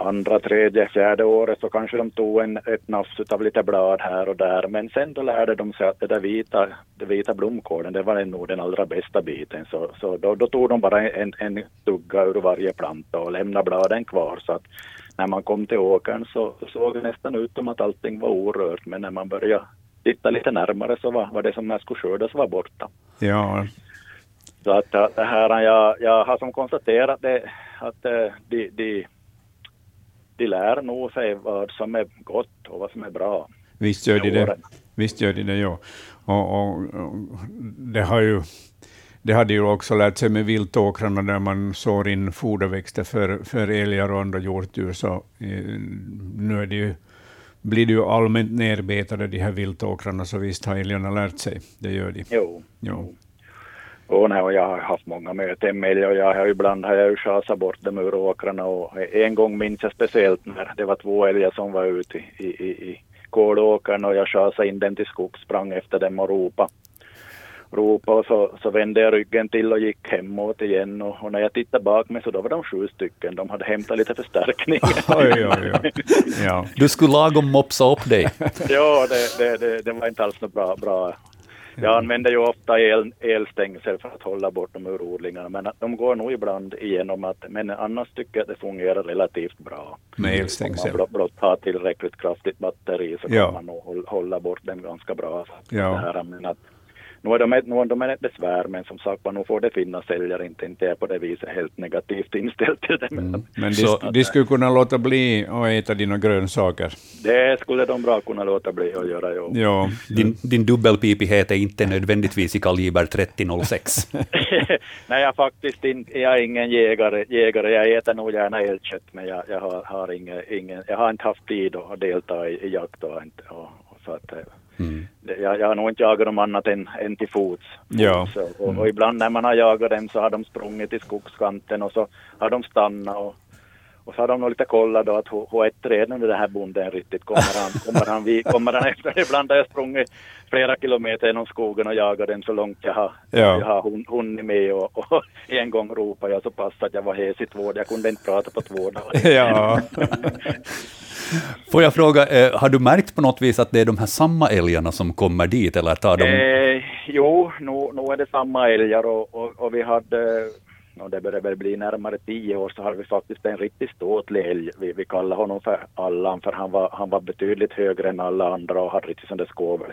Andra, tredje, fjärde året så kanske de tog en, ett nafs av lite blad här och där. Men sen då lärde de sig att det där vita, det vita blomkålen, det var nog den allra bästa biten. Så, så då, då tog de bara en, en tugga ur varje planta och lämnade bladen kvar. Så att när man kom till åkern så såg det nästan ut som att allting var orört. Men när man började titta lite närmare så var, var det som när skulle skördas var borta. ja. Så att det här, jag, jag har som konstaterat det, att äh, de, de, de lär nog sig vad som är gott och vad som är bra. Visst gör de det. Visst gör de det, ja. Och, och, och det har ju det hade ju också lärt sig med viltåkrarna där man sår in foderväxter för, för älgar och andra hjortdjur. Så eh, nu är det ju, blir det ju allmänt nerbetade de här viltåkrarna, så visst har älgarna lärt sig. Det gör de. Jo. Jo. Och, nej, och jag har haft många möten med älg och jag har ibland har jag schasat bort dem ur åkrarna och en gång minns jag speciellt när det var två älgar som var ute i, i, i, kolåkern och jag schasade in dem till skogs, sprang efter dem och ropade. Ropa och så, så vände jag ryggen till och gick hemåt igen och, och när jag tittade bak mig så då var de sju stycken. De hade hämtat lite förstärkning. Oj, oj, oj. Ja. Du skulle lagom mopsa upp dig. ja, det, det, det, det var inte alls något bra. bra. Jag använder ju ofta el, elstängsel för att hålla bort dem ur odlingarna, men de går nog ibland igenom att, men annars tycker jag att det fungerar relativt bra. Med Om man elstängsel. blott, har tillräckligt kraftigt batteri så kan Ja. man nog hålla, hålla bort dem ganska bra. Ja. Det här, men att, nu är de, ett- nu är de ett besvär, men som sagt nu får det finnas säljare, inte, inte är på det viset helt negativt inställd till det. Men Men de, Så- de skulle kunna låta bli att äta dina grönsaker. det skulle de bra kunna låta bli att göra. Jo. Ja. Din, din dubbelpipighet är inte nödvändigtvis i kaliber 3006. Nej, jag faktiskt inte, jag är ingen jägare, jägare. Jag äter nog gärna älgkött, men jag, jag, har, har ingen, ingen, jag har inte haft tid att delta i, i jakt och, inte, och, och så att, det, jag, jag har nog inte jagat dem annat än, än till fots. Ja. Och, och ibland när man har jagat dem så har de sprungit till skogskanten och så har de stannat och, Och så har de nog lite kollat då att hur, hur är träden den här bonden riktigt? Kommer han, kommer han, vi, kommer han efter? Ibland har jag sprungit flera kilometer genom skogen och jagat den så långt jag har, Ja. jag har hun, hunnit med och, och en gång ropade jag så pass att jag var hes i två Jag kunde inte prata på två dagar. Ja. Får jag fråga, eh, har du märkt på något vis att det är de här samma älgarna som kommer dit, eller tar de... Eh, jo, nu, nu är det samma älgar och, och, och vi hade, och det börjar väl bli närmare tio år, så har vi faktiskt en riktigt ståtlig älg. Vi, vi kallar honom för Allan, för han var, han var betydligt högre än alla andra och hade riktigt där skovel,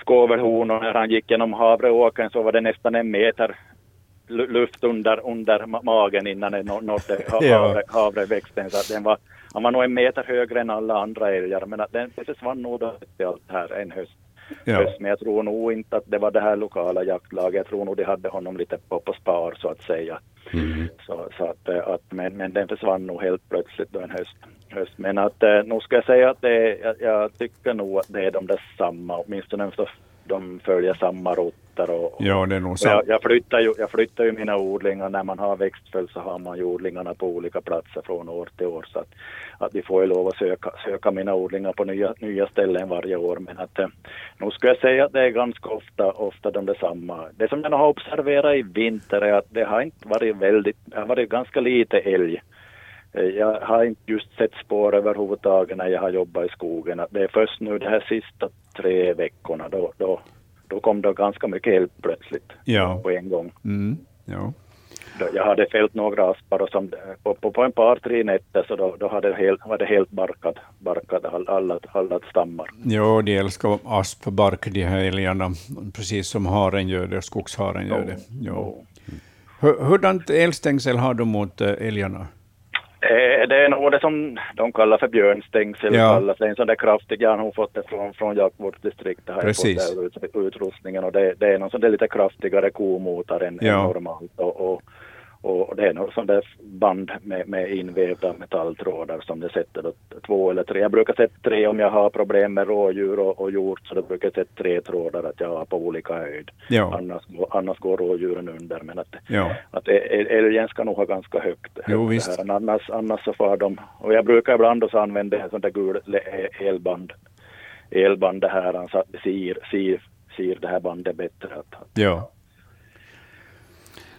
skovelhorn och när han gick genom havreåkern så var det nästan en meter lu- luft under, under ma- magen innan den nå- nådde havre, havreväxten. Så den var, han var nog en meter högre än alla andra älgar, men den försvann nog då allt här en höst. Ja. Men jag tror nog inte att det var det här lokala jaktlaget. Jag tror nog de hade honom lite på, på spar så att säga. Mm. Så, så att, eh, att, men, men den försvann nog helt plötsligt då en höst. höst. Men att eh, nog ska jag säga att det, jag, jag tycker nog att det är de där samma, åtminstone så de följer samma rottar och, och ja, det är nog sant. jag, jag, flyttar ju, jag flyttar ju mina odlingar. När man har växtföljd så har man ju odlingarna på olika platser från år till år. Så att, att vi får ju lov att söka, söka mina odlingar på nya, nya ställen varje år. Men att, eh, nog skulle jag säga att det är ganska ofta, ofta de detsamma. Det som jag har observerat i vinter är att det har inte varit väldigt, det har varit ganska lite älg. Eh, Jag har inte just sett spår överhuvudtaget när jag har jobbat i skogen. Det är först nu de här sista tre veckorna då, då, då kom det ganska mycket älg plötsligt Ja. på en gång. Mm. Ja. Jag hade fällt några aspar och som, på, på, på en par tre nätter så då, då hade det helt, var det helt barkat, barkat all- alla, alla stammar. Jo, de älskar aspbark, de här älgarna, precis som haren gör det, och skogsharen gör det. Jo. Hur, hurdant elstängsel har du mot äh, älgarna? Eh, Det är nog det som de kallar för björnstängsel. Ja. kallas det. En sån där kraftig, jag har nog fått det från, från jaktvårdsdistriktet. Har jag fått utrustningen och det, det är någon sån där lite kraftigare komotare än, Ja. än normalt. Och, och, och det är nog sån där band med, med invävda metalltrådar som det sätter två eller tre. Jag brukar sätta tre om jag har problem med rådjur och, och hjort så då brukar jag sätta tre trådar att jag har på olika höjd. Ja. Annars, annars går rådjuren under. Men att, Ja. att äl- älgen ska nog ha ganska högt. Jo, visst. Annars, annars så får de, och jag brukar ibland också använda en sån där gul elband, elband det här, så att det ser, ser, ser det här bandet bättre. Att, Ja.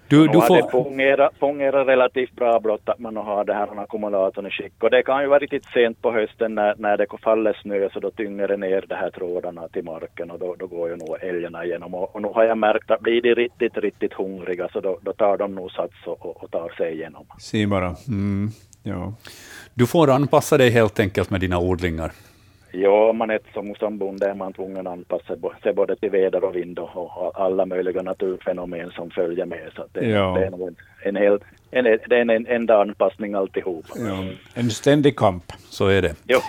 Du, du har det får... fungerat, fungerat relativt bra blott att man har det här ackumulatorn i skick. Och det kan ju vara riktigt sent på hösten när, när det faller snö så då tynger det ner de här trådarna till marken och då, då går ju nog älgarna igenom. Och, och nu har jag märkt att blir de riktigt, riktigt hungriga så då, då tar de nog sats och, och, och tar sig igenom. Se bara. Mm. Ja. Du får anpassa dig helt enkelt med dina odlingar. Ja, man är som, som bonde är man tvungen att anpassa sig både till väder och vind och, alla möjliga naturfenomen som följer med. Så det, Ja. det är nog en, en, hel, en, det är en, en enda anpassning alltihop. ja. En ständig kamp. Så är det. Jo,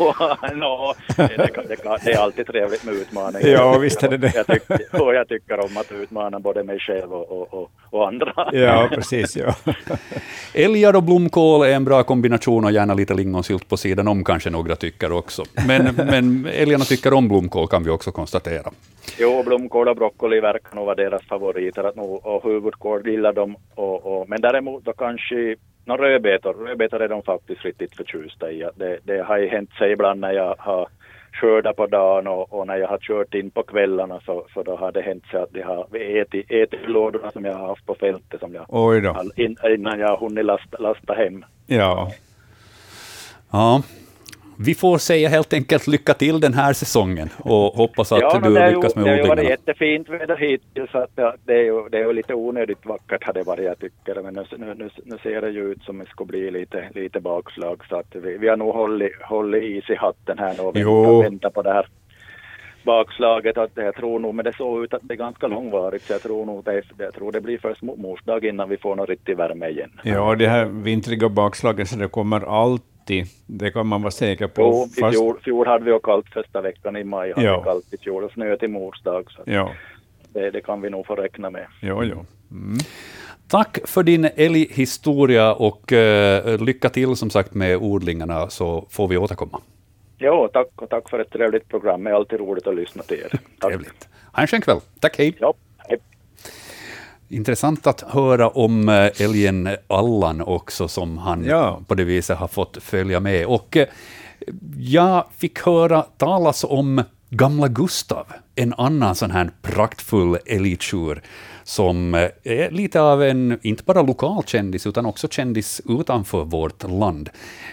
no, det, det, kan- det, kan- det är alltid trevligt med utmaningar. Ja, visst är det det. Jag tycker, och jag tycker om att utmana både mig själv och, och, och, och andra. Ja, precis. Ja. Älgar och blomkål är en bra kombination och gärna lite lingonsylt på sidan om, kanske några tycker också. Men, men älgarna tycker om blomkål, kan vi också konstatera. Jo, blomkål och broccoli verkar nog vara deras favoriter. Att nog, och huvudkål gillar de. Och, och, men däremot då kanske no, rödbetor, rödbetor är de faktiskt riktigt förtjusta i. Det, det har ju hänt sig ibland när jag har skördat på dagen och, och när jag har kört in på kvällarna så, så då har det hänt sig att de har ätit, ätit lådorna som jag har haft på fältet som jag, Oj då. all- in, innan jag har hunnit lasta, lasta hem. Ja. Ja. Vi får säga helt enkelt lycka till den här säsongen och hoppas att ja, du lyckas med Det har ju varit odlingarna. jättefint väder hittills. Så att det, är ju, det är ju lite onödigt vackert har det varit jag tycker. Men nu, nu, nu, ser det ju ut som det ska bli lite, lite bakslag. Så att vi, vi har nog hållit, hållit is i hatten här nu och väntar på det här bakslaget. Att jag tror nog, men det såg ut att det är ganska långvarigt. Så jag tror nog det, jag tror det blir först mors dag innan vi får någon riktig värme igen. ja, det här vintriga bakslaget, så det kommer alltid. Det kan man vara säker på. Jo, i Fast- fjol, fjol hade vi ju kallt första veckan i maj. Hade Ja. vi kallt i fjol och snö till mors dag. Så Ja, det, det kan vi nog få räkna med. jo, jo. Mm. Tack för din älghistoria och eh, lycka till som sagt med odlingarna så får vi återkomma. Jo, tack och tack för ett trevligt program. Det är alltid roligt att lyssna till er. Tack. Trevligt. Ha en skön kväll. Tack, hej. Ja. Intressant att höra om eh, älgen Allan också, som han Ja. på det viset har fått följa med. Och eh, jag fick höra talas om Gamla Gustav, en annan sån här praktfull älgtjur, som eh, är lite av en, inte bara lokal kändis, utan också kändis utanför vårt land.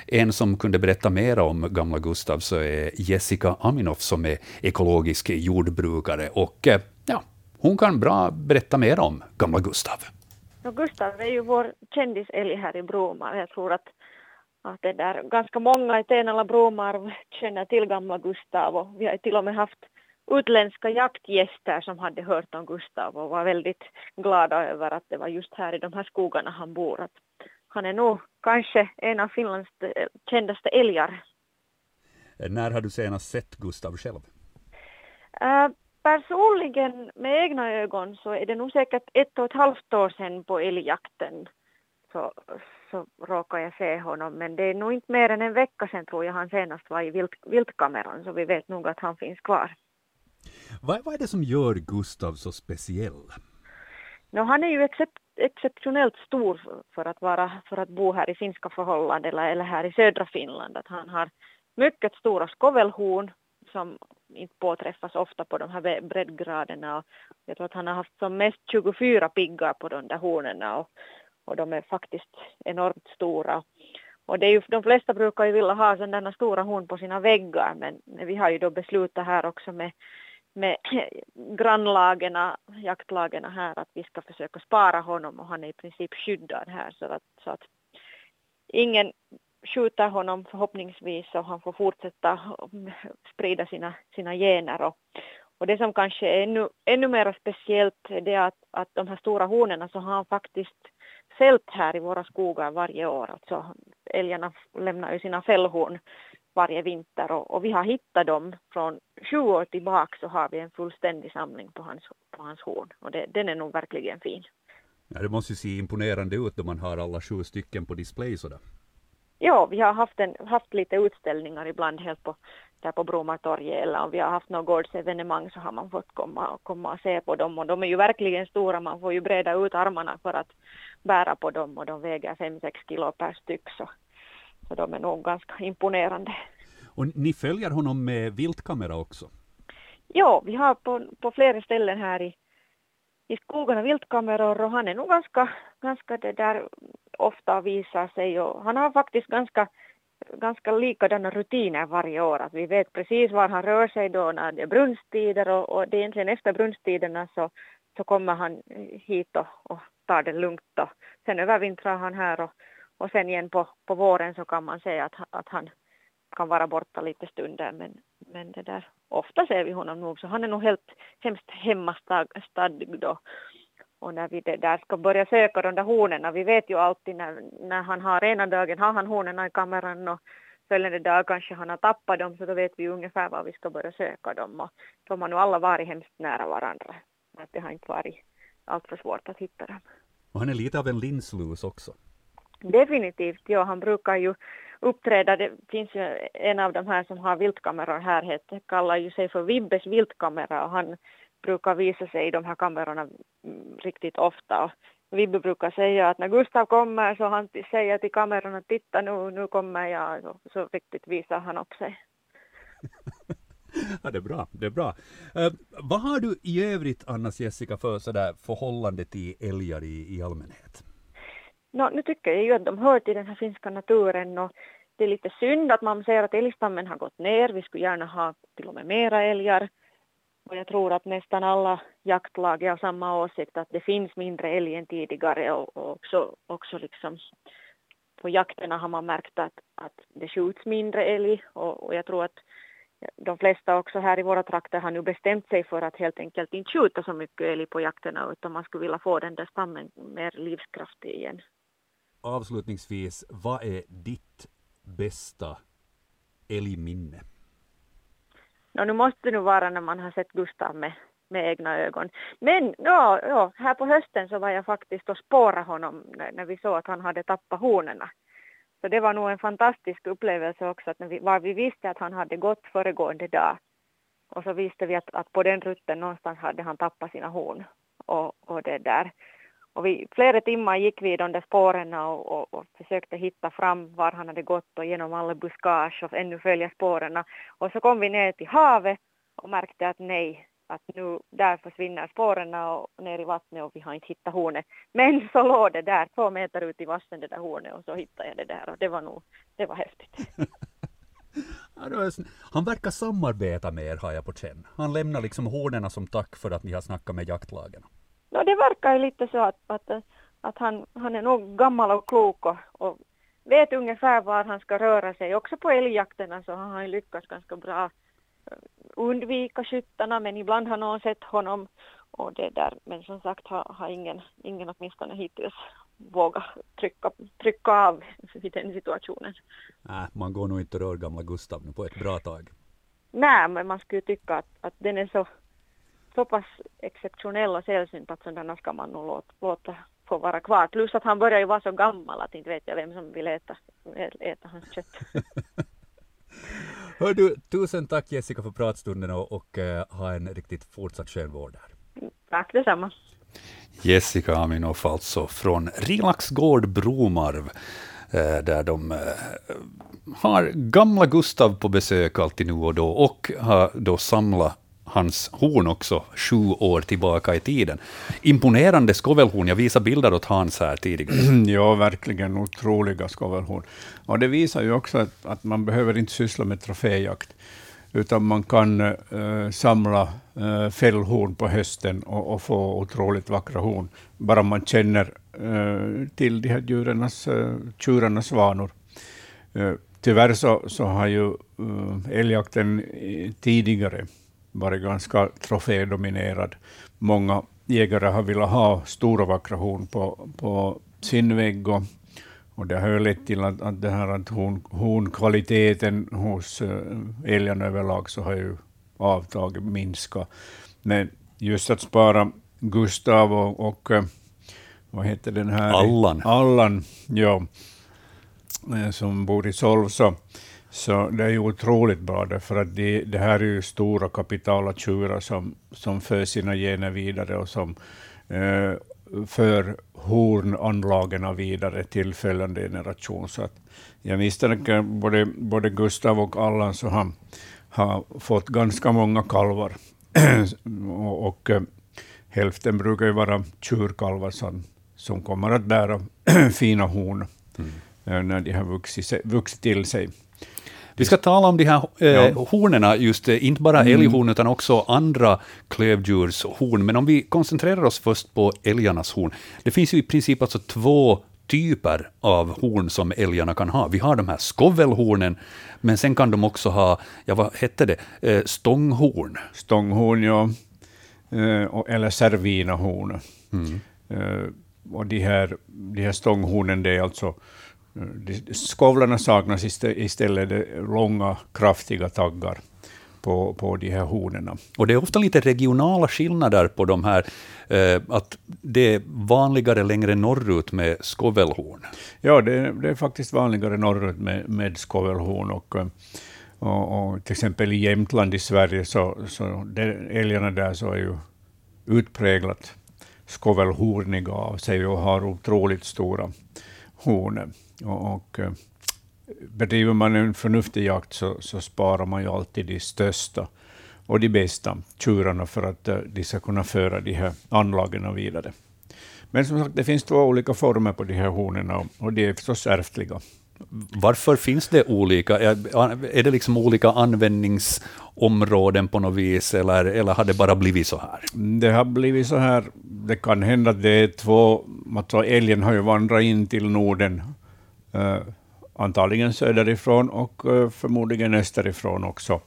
En som kunde berätta mer om Gamla Gustav så är Jessica Aminoff, som är ekologisk jordbrukare. Och eh, hon kan bra berätta mer om Gamla Gustav. No, Gustav är ju vår kändisälg här i Bromar. Jag tror att, att det där, ganska många i Tenala Bromar känner till gamla Gustav och vi har till och med haft utländska jaktgäster som hade hört om Gustav och var väldigt glada över att det var just här i de här skogarna han bor. Att han är nog kanske en av Finlands kändaste älgar. När har du senast sett Gustav själv? Äh, personligen med egna ögon så är det nog säkert ett och ett halvt år sedan på älgjakten så, så råkade jag se honom. Men det är nog inte mer än en vecka sedan tror jag han senast var i vilt, viltkameran så vi vet nog att han finns kvar. Vad, vad är det som gör Gustav så speciell? No, han är ju excep exceptionellt stor för- att, vara, för att bo här i finska förhållanden eller, eller här i södra Finland. Att han har mycket stora skovelhorn som inte påträffas ofta på de här breddgraderna. Och jag tror att han har haft som mest 24 piggar på de där hornen och, och de är faktiskt enormt stora. Och det är ju, de flesta brukar ju vilja ha sådana stora horn på sina väggar men vi har ju då beslutat här också med med grannlagarna, jaktlagarna här att vi ska försöka spara honom och han är i princip skyddad här så att, så att ingen skjuter honom förhoppningsvis och han får fortsätta sprida sina, sina gener och, och det som kanske är ännu, ännu mer speciellt är det att, att de här stora honorna så har han faktiskt fält här i våra skogar varje år. Alltså älgarna lämnar ju sina fällhorn varje vinter och, och vi har hittat dem från sju år tillbaka så har vi en fullständig samling på hans, på hans horn och det, den är nog verkligen fin. Ja, det måste ju se imponerande ut då man har alla sju stycken på display sådär. Ja, vi har haft, en, haft lite utställningar ibland helt på, där på Bromartorget eller om vi har haft något gårdsevenemang så har man fått komma, komma och se på dem och de är ju verkligen stora, man får ju breda ut armarna för att bära på dem och de väger 5-6 kilo per styck så, så de är nog ganska imponerande. Och ni följer honom med viltkamera också? Ja, vi har på, på flera ställen här i, i skogarna viltkameror och han är nog ganska, ganska det där ofta visar sig och han har faktiskt ganska, ganska likadana rutiner varje år. Att vi vet precis var han rör sig då när det är brunsttider och, och det är egentligen efter brunsttiderna så, så kommer han hit och, och tar det lugnt och sen övervintrar han här och, och sen igen på, på våren så kan man säga att, att han kan vara borta lite stunder men, men det där ofta ser vi honom nog så han är nog helt hemskt hemmastadd då. Och när vi där ska börja söka de där honorna, vi vet ju alltid när, när han har ena dagen har han honorna i kameran och följande dag kanske han har tappat dem så då vet vi ungefär var vi ska börja söka dem och de har nog alla varit hemskt nära varandra. Att det har inte varit alltför svårt att hitta dem. Och han är lite av en linslus också. Definitivt, ja han brukar ju uppträda, det finns ju en av de här som har viltkameror här, heter, kallar ju sig för Vibbes viltkamera och han brukar visa sig i de här kamerorna mm, riktigt ofta. Vibbe brukar säga att när Gustav kommer så han säger till kameran att titta nu, nu kommer jag, så, så riktigt visar han upp sig. Ja, det är bra. Det är bra. Eh, vad har du i övrigt, Annas Jessica, för sådär förhållande till älgar i, i allmänhet? No, nu tycker jag ju att de hör till den här finska naturen och det är lite synd att man ser att älgstammen har gått ner. Vi skulle gärna ha till och med mera älgar. Och jag tror att nästan alla jaktlag är av samma åsikt att det finns mindre älg än tidigare och, och också, också liksom på jakterna har man märkt att, att det skjuts mindre älg och, och jag tror att de flesta också här i våra trakter har nu bestämt sig för att helt enkelt inte skjuta så mycket älg på jakterna utan man skulle vilja få den där stammen mer livskraftig igen. Avslutningsvis, vad är ditt bästa älgminne? No, nu måste det nog vara när man har sett Gustav med, med egna ögon. Men ja, ja, här på hösten så var jag faktiskt och spårade honom när, när vi såg att han hade tappat honorna. Så det var nog en fantastisk upplevelse också, att när vi, var vi visste att han hade gått föregående dag. Och så visste vi att, att på den rutten någonstans hade han tappat sina horn. Och, och det där och vi, flera timmar gick vi i de där spåren och, och, och, försökte hitta fram var han hade gått och genom alla buskage och ännu följa spåren. Och så kom vi ner till havet och märkte att nej, att nu där försvinner spåren och ner i vattnet och vi har inte hittat hornet. Men så låg det där två meter ut i vassen det där hornet och så hittade jag det där och det var nog, det var häftigt. Han verkar samarbeta med er har jag på känn. Han lämnar liksom hornen som tack för att ni har snackat med jaktlagen. No, det verkar ju lite så att, att, att han, han är nog gammal och klok och, och vet ungefär var han ska röra sig. Också på älgjakterna så har han lyckats ganska bra undvika skyttarna men ibland har någon sett honom och det där. Men som sagt har, har ingen, ingen åtminstone hittills vågat trycka, trycka av i den situationen. Nej, man går nog inte och rör gamla Gustav nu på ett bra tag. Nej, men man skulle tycka att, att den är så, så pass exceptionell och sällsynt att sådana ska man nog låta, låta få vara kvar. Plus att han börjar ju vara så gammal att inte vet jag vem som vill äta, äta hans kött. Hör du, tusen tack Jessica för pratstunden och, och uh, ha en riktigt fortsatt skön vår där. Tack detsamma. Jessica Aminoff alltså från Rilax gård Bromarv, eh, där de eh, har gamla Gustav på besök alltid nu och då och har då samlat hans horn också sju år tillbaka i tiden. Imponerande skovelhorn. Jag visade bilder åt Hans här tidigare. ja, verkligen otroliga skovelhorn. Och det visar ju också att, att man behöver inte syssla med troféjakt, utan man kan äh, samla äh, fällhorn på hösten och, och, få otroligt vackra horn, bara man känner äh, till de här djurens, äh, tjurarnas vanor. tyvärr så, så har ju älgjakten tidigare varit ganska trofédominerad. Många jägare har velat ha stora vackra horn på, på sin vägg och, och det har ju lett till att, att, det här, att horn, hornkvaliteten hos äh, älgarna överlag så har ju avtagit, minskat. Men just att spara Gustav och, och äh, vad heter den här? Allan. Allan, ja, äh, som bor i Solv, så det är ju otroligt bra, därför att det, det här är ju stora kapitala tjurar som, som för sina gener vidare och som eh, för hornanlagen vidare till följande generation. Så att jag misstänker både, både Gustav och Allan så har, har fått ganska många kalvar. och, och äh, hälften brukar ju vara tjurkalvar som, som kommer att bära fina horn mm. äh, när de har vuxit, vuxit till sig. Vi ska tala om de här eh, ja. hornen, just eh, inte bara mm. älghorn, utan också andra klövdjurshorn. Men om vi koncentrerar oss först på älgarnas horn. Det finns ju i princip alltså två typer av horn som älgarna kan ha. Vi har de här skovelhornen, men sen kan de också ha, ja vad hette det, eh, stånghorn? Stånghorn, ja. Eh, eller servinahorn. Mm. Eh, och de här, de här stånghornen, det är alltså Skovlarna saknas istället långa, kraftiga taggar på, på de här hornen. Och det är ofta lite regionala skillnader på de här, eh, att det är vanligare längre norrut med skovelhorn. Ja, det, det är faktiskt vanligare norrut med, med skovelhorn. Och, och, och, till exempel i Jämtland i Sverige, så, så det, älgarna där så är ju utpräglat skovelhorniga av sig och har otroligt stora horn. Och, och eh, bedriver man en förnuftig jakt så, så, sparar man ju alltid de största och de bästa tjurarna för att uh, de ska kunna föra de här anlagen vidare. Men som sagt, det finns två olika former på de här hornen och, de är förstås ärftliga. Varför finns det olika? Är det liksom olika användningsområden på något vis, eller, eller har det bara blivit så här? Det har blivit så här. Det kan hända att det är två... Alltså älgen har ju vandrat in till Norden Eh, antagligen söderifrån och eh, förmodligen österifrån också.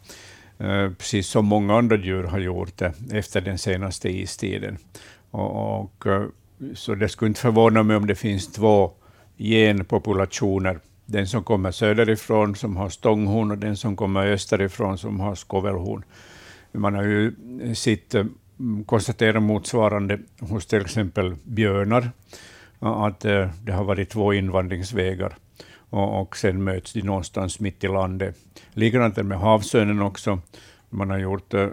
Eh, precis som många andra djur har gjort det efter den senaste istiden. Och, och så det skulle inte förvåna mig om det finns två genpopulationer. Den som kommer söderifrån som har stånghorn och den som kommer österifrån som har skovelhorn. Man har ju sett, konstaterat motsvarande hos till exempel björnar att eh, det har varit två invandringsvägar och, och sen möts de någonstans mitt i landet. Likadant är det med havsörnen också. Man har gjort eh,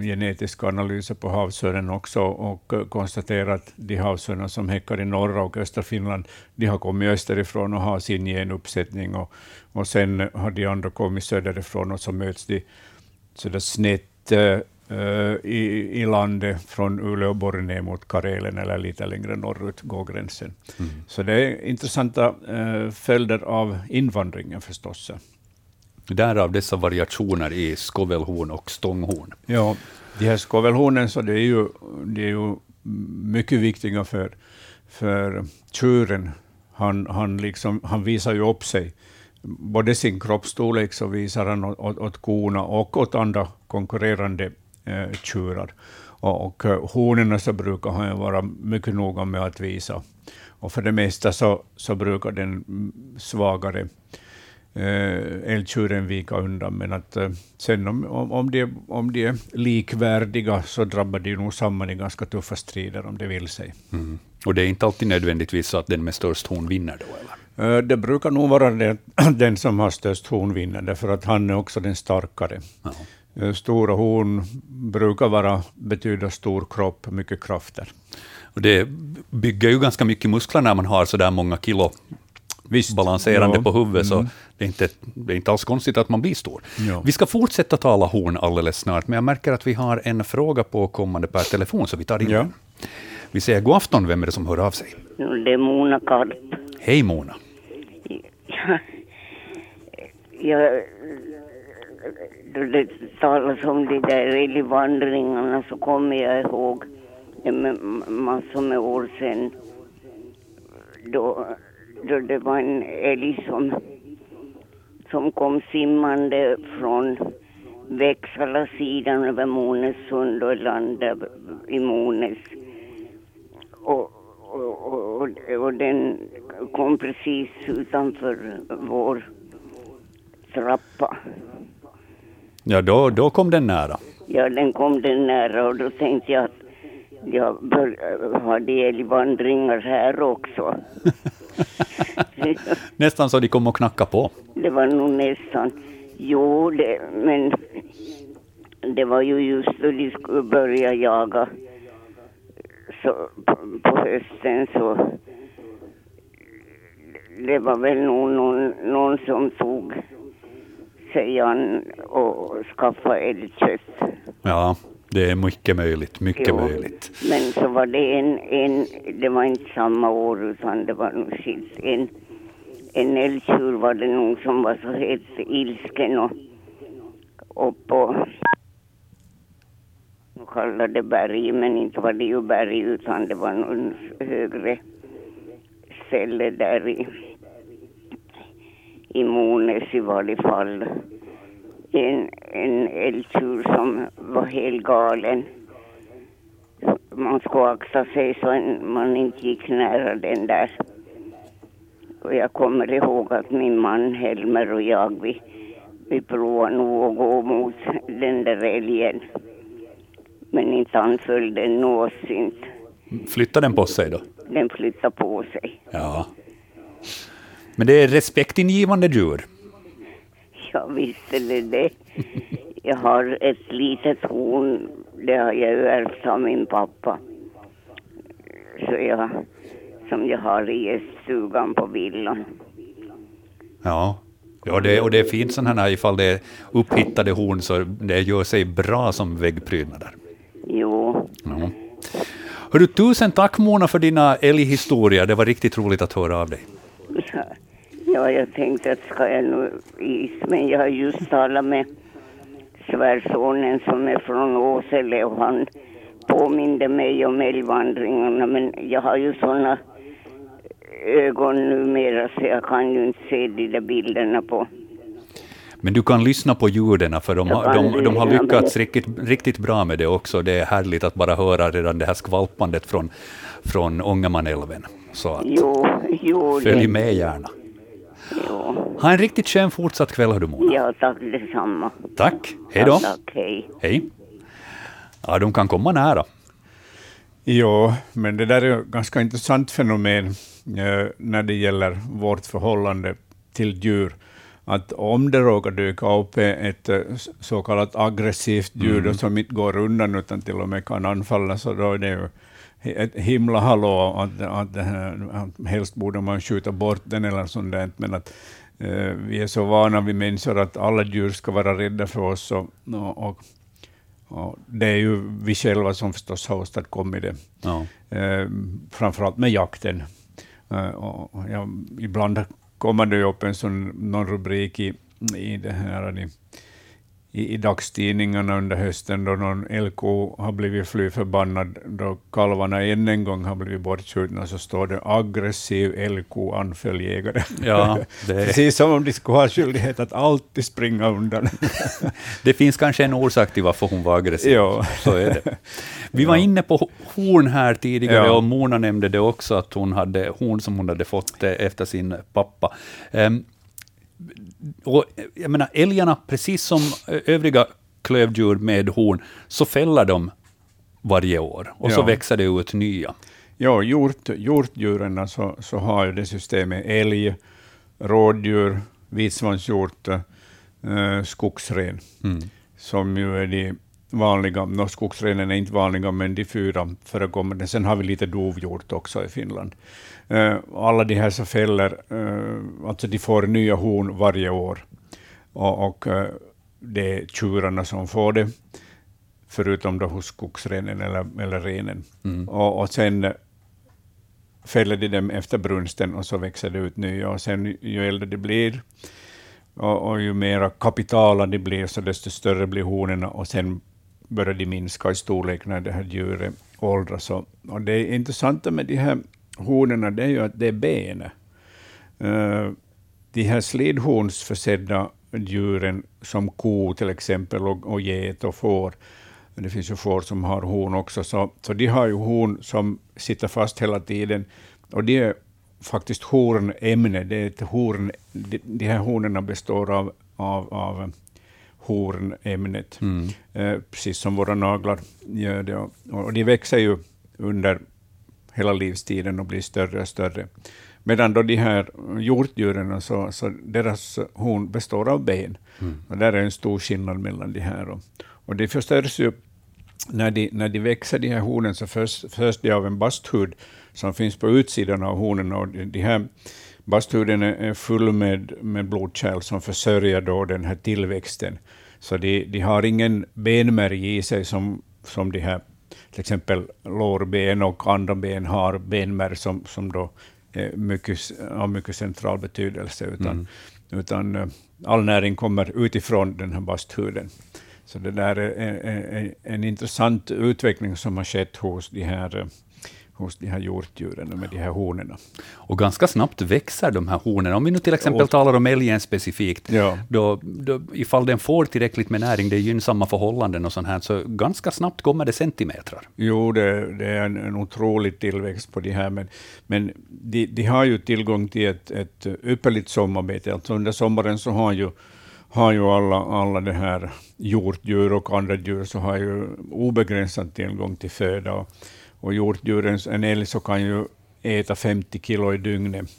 genetiska analyser på havsörnen också och eh, konstaterat att de havsörnar som häckar i norra och östra Finland, de har kommit österifrån och har sin genuppsättning och, och sen har de andra kommit söderifrån och så möts de sådär snett i, i landet från Uleåborg ner mot Karelen eller lite längre norrut går gränsen. Mm. Så det är intressanta följder av invandringen förstås. Därav dessa variationer i skovelhorn och stånghorn. Ja, de här skovelhornen så det är, ju, det är ju mycket viktiga för, för tjuren. Han, han, liksom, han visar ju upp sig. Både sin kroppsstorlek så visar han åt, åt korna och åt andra konkurrerande eh, tjurar. Och, och eh, hornen så brukar han vara mycket noga med att visa. Och för det mesta så, så brukar den svagare eh, älgtjuren vika undan, men att eh, sen om, om, om, de, om de är likvärdiga så drabbar de nog samman i ganska tuffa strider om det vill sig. Mm. Och det är inte alltid nödvändigtvis så att den med störst horn vinner då? Eller? Eh, det brukar nog vara det, den som har störst horn vinner, därför att han är också den starkare. Ja. Eh, stora horn brukar vara, betyda stor kropp, mycket krafter. Och det bygger ju ganska mycket muskler när man har så där många kilo Visst, balanserande ja. på huvudet, så mm. det, är inte, det är inte alls konstigt att man blir stor. Ja. Vi ska fortsätta tala horn alldeles snart, men jag märker att vi har en fråga på kommande per telefon, så vi tar in ja. den. Vi säger god afton, vem är det som hör av sig? Det är Mona Karp. Hej Mona. Jag, då det talas om de där älgvandringarna så kommer jag ihåg massor med år sedan då då det var en älg som, som kom simmande från Växala sidan över Monesund och landade i Mones. Och, och, och, och, den kom precis utanför vår trappa. Ja, då, då kom den nära. Ja, den kom den nära och då tänkte jag att jag bör, hade älgvandringar här också. nästan så de kom och knackade på. Det var nog nästan. Jo, det, men det var ju just då de skulle börja jaga så, på, på hösten så det var väl nog någon, någon som tog sig an och skaffade älgkött. Ja, det är mycket möjligt, mycket jo, möjligt. Men så var det en, en, det var inte samma år utan det var nog skilt. En, en älgtjur var det nog som var så helt ilsken och, och på de kallade berg, men inte var det ju berg utan det var någon högre ställe där i, i Mones i varje fall en, en älgtjur som var helt galen. Man skulle akta sig så man inte gick nära den där. Och jag kommer ihåg att min man Helmer och jag, vi, vi provade nog att gå mot den där älgen. Men inte anföll den någonsin. Flyttade den på sig då? Den flyttade på sig. Ja. Men det är respektingivande djur? Ja, visst är det det. Jag har ett litet horn, det har jag ärvt av min pappa. Så jag, som jag har i gäststugan på villan. Ja, ja det, och det är fint sådana här, ifall det är upphittade horn så det gör sig bra som väggprydnader. Jo. Ja. Hörru, tusen tack Mona för dina älghistorier, det var riktigt roligt att höra av dig. Ja. Ja, jag tänkte att ska jag nu is, men jag har just talat med svärsonen som är från Åsele och han påminde mig om älgvandringarna men jag har ju sådana ögon numera så jag kan ju inte se de där bilderna på. Men du kan lyssna på ljuden, för de, har, de, de har lyckats riktigt, riktigt bra med det också. Det är härligt att bara höra redan det här skvalpandet från, från Ångermanälven. Så att, jo, jo, följ det. med gärna. Jo. Ha en riktigt skön fortsatt kväll, hör du Mona. Ja, tack detsamma. Tack. Hej då. tack, hej. Hej. Ja, de kan komma nära. Jo, men det där är ett ganska intressant fenomen eh, när det gäller vårt förhållande till djur. att om det råkar dyka upp ett eh, så kallat aggressivt djur Mm. som inte går undan utan till och med kan anfalla, så då är det ju ett himla hallå att, att, här, att helst borde man skjuta bort den eller sånt där, men att eh, vi är så vana vi människor att alla djur ska vara rädda för oss och, och, och, det är ju vi själva som förstås har åstadkommit det, Ja. eh, framförallt med jakten. Eh, ja, ibland kommer det ju upp en sån, någon rubrik i, i det här i, i, i dagstidningarna under hösten då någon LK har blivit fly förbannad då kalvarna än en gång har blivit bortskjutna, så står det aggressiv LK anföll jägare. Ja, det, Precis som om de skulle ha skyldighet att alltid springa undan. det finns kanske en orsak till varför hon var aggressiv. ja. Så är det. Vi var inne på horn här tidigare, Ja. och Mona nämnde det också, att hon hade horn som hon hade fått eh, efter sin pappa. Ehm, och jag menar, älgarna, precis som eh, övriga klövdjur med horn, så fäller de varje år, och så Ja. växer det ut nya. Ja, hjort, hjortdjuren så, så har ju det systemet älg, rådjur, vitsvanshjort, eh, skogsren, Mm. som ju är de vanliga. No, skogsrenen är inte vanliga, men de fyra förekommande. Sen har vi lite dovhjort också i Finland. Eh, alla de här så fäller, eh, alltså de får nya horn varje år. Och, och eh, det är tjurarna som får det, förutom då hos skogsrenen eller, eller renen. Mm. Och, och sen fäller de dem efter brunsten och så växer det ut nya. Och sen ju äldre de blir och, och ju mera kapitala de blir, så desto större blir honorna och sen börjar de minska i storlek när det här djuret åldras. Och, det intressanta med de här honorna det är ju att det är benet. Eh, de här slidhornsförsedda djuren som ko till exempel och, och get och får, det finns ju får som har horn också, så, så de har ju horn som sitter fast hela tiden. Och det är faktiskt hornämne. Det är ett horn, de, de här hornen består av, av, av hornämnet, Mm. eh, precis som våra naglar gör det. Och, och de växer ju under hela livstiden och blir större och större. Medan då de här hjortdjuren, så, så deras horn består av ben. Mm. Och där är en stor skillnad mellan de här. Och, och det förstörs ju när de, när de växer, de här hornen, så förs, förs de av en basthud som finns på utsidan av hornen. Och de, de här basthuden är, full med, med blodkärl som försörjer då den här tillväxten. Så de, de har ingen benmärg i sig som, som de här till exempel lårben och andra ben har benmärg som, som då är mycket, har mycket central betydelse, utan, Mm. utan eh, all näring kommer utifrån den här basthuden. Så det där är är- är en intressant utveckling som har skett hos de här, eh, hos de här hjortdjuren med de här honorna. Och ganska snabbt växer de här hornen. Om vi nu till exempel Och- talar om älgen specifikt, Ja. då, då, ifall den får tillräckligt med näring, det är gynnsamma förhållanden och sånt här, så ganska snabbt kommer det centimetrar. Jo, det, det är en, en otrolig tillväxt på de här, men, men de, de har ju tillgång till ett, ett ypperligt sommarbete. Alltså under sommaren så har ju, har ju alla, alla det här hjortdjur och andra djur så har ju obegränsad tillgång till föda. Och, och hjortdjurens, en älg så kan ju äta 50 kilo i dygnet.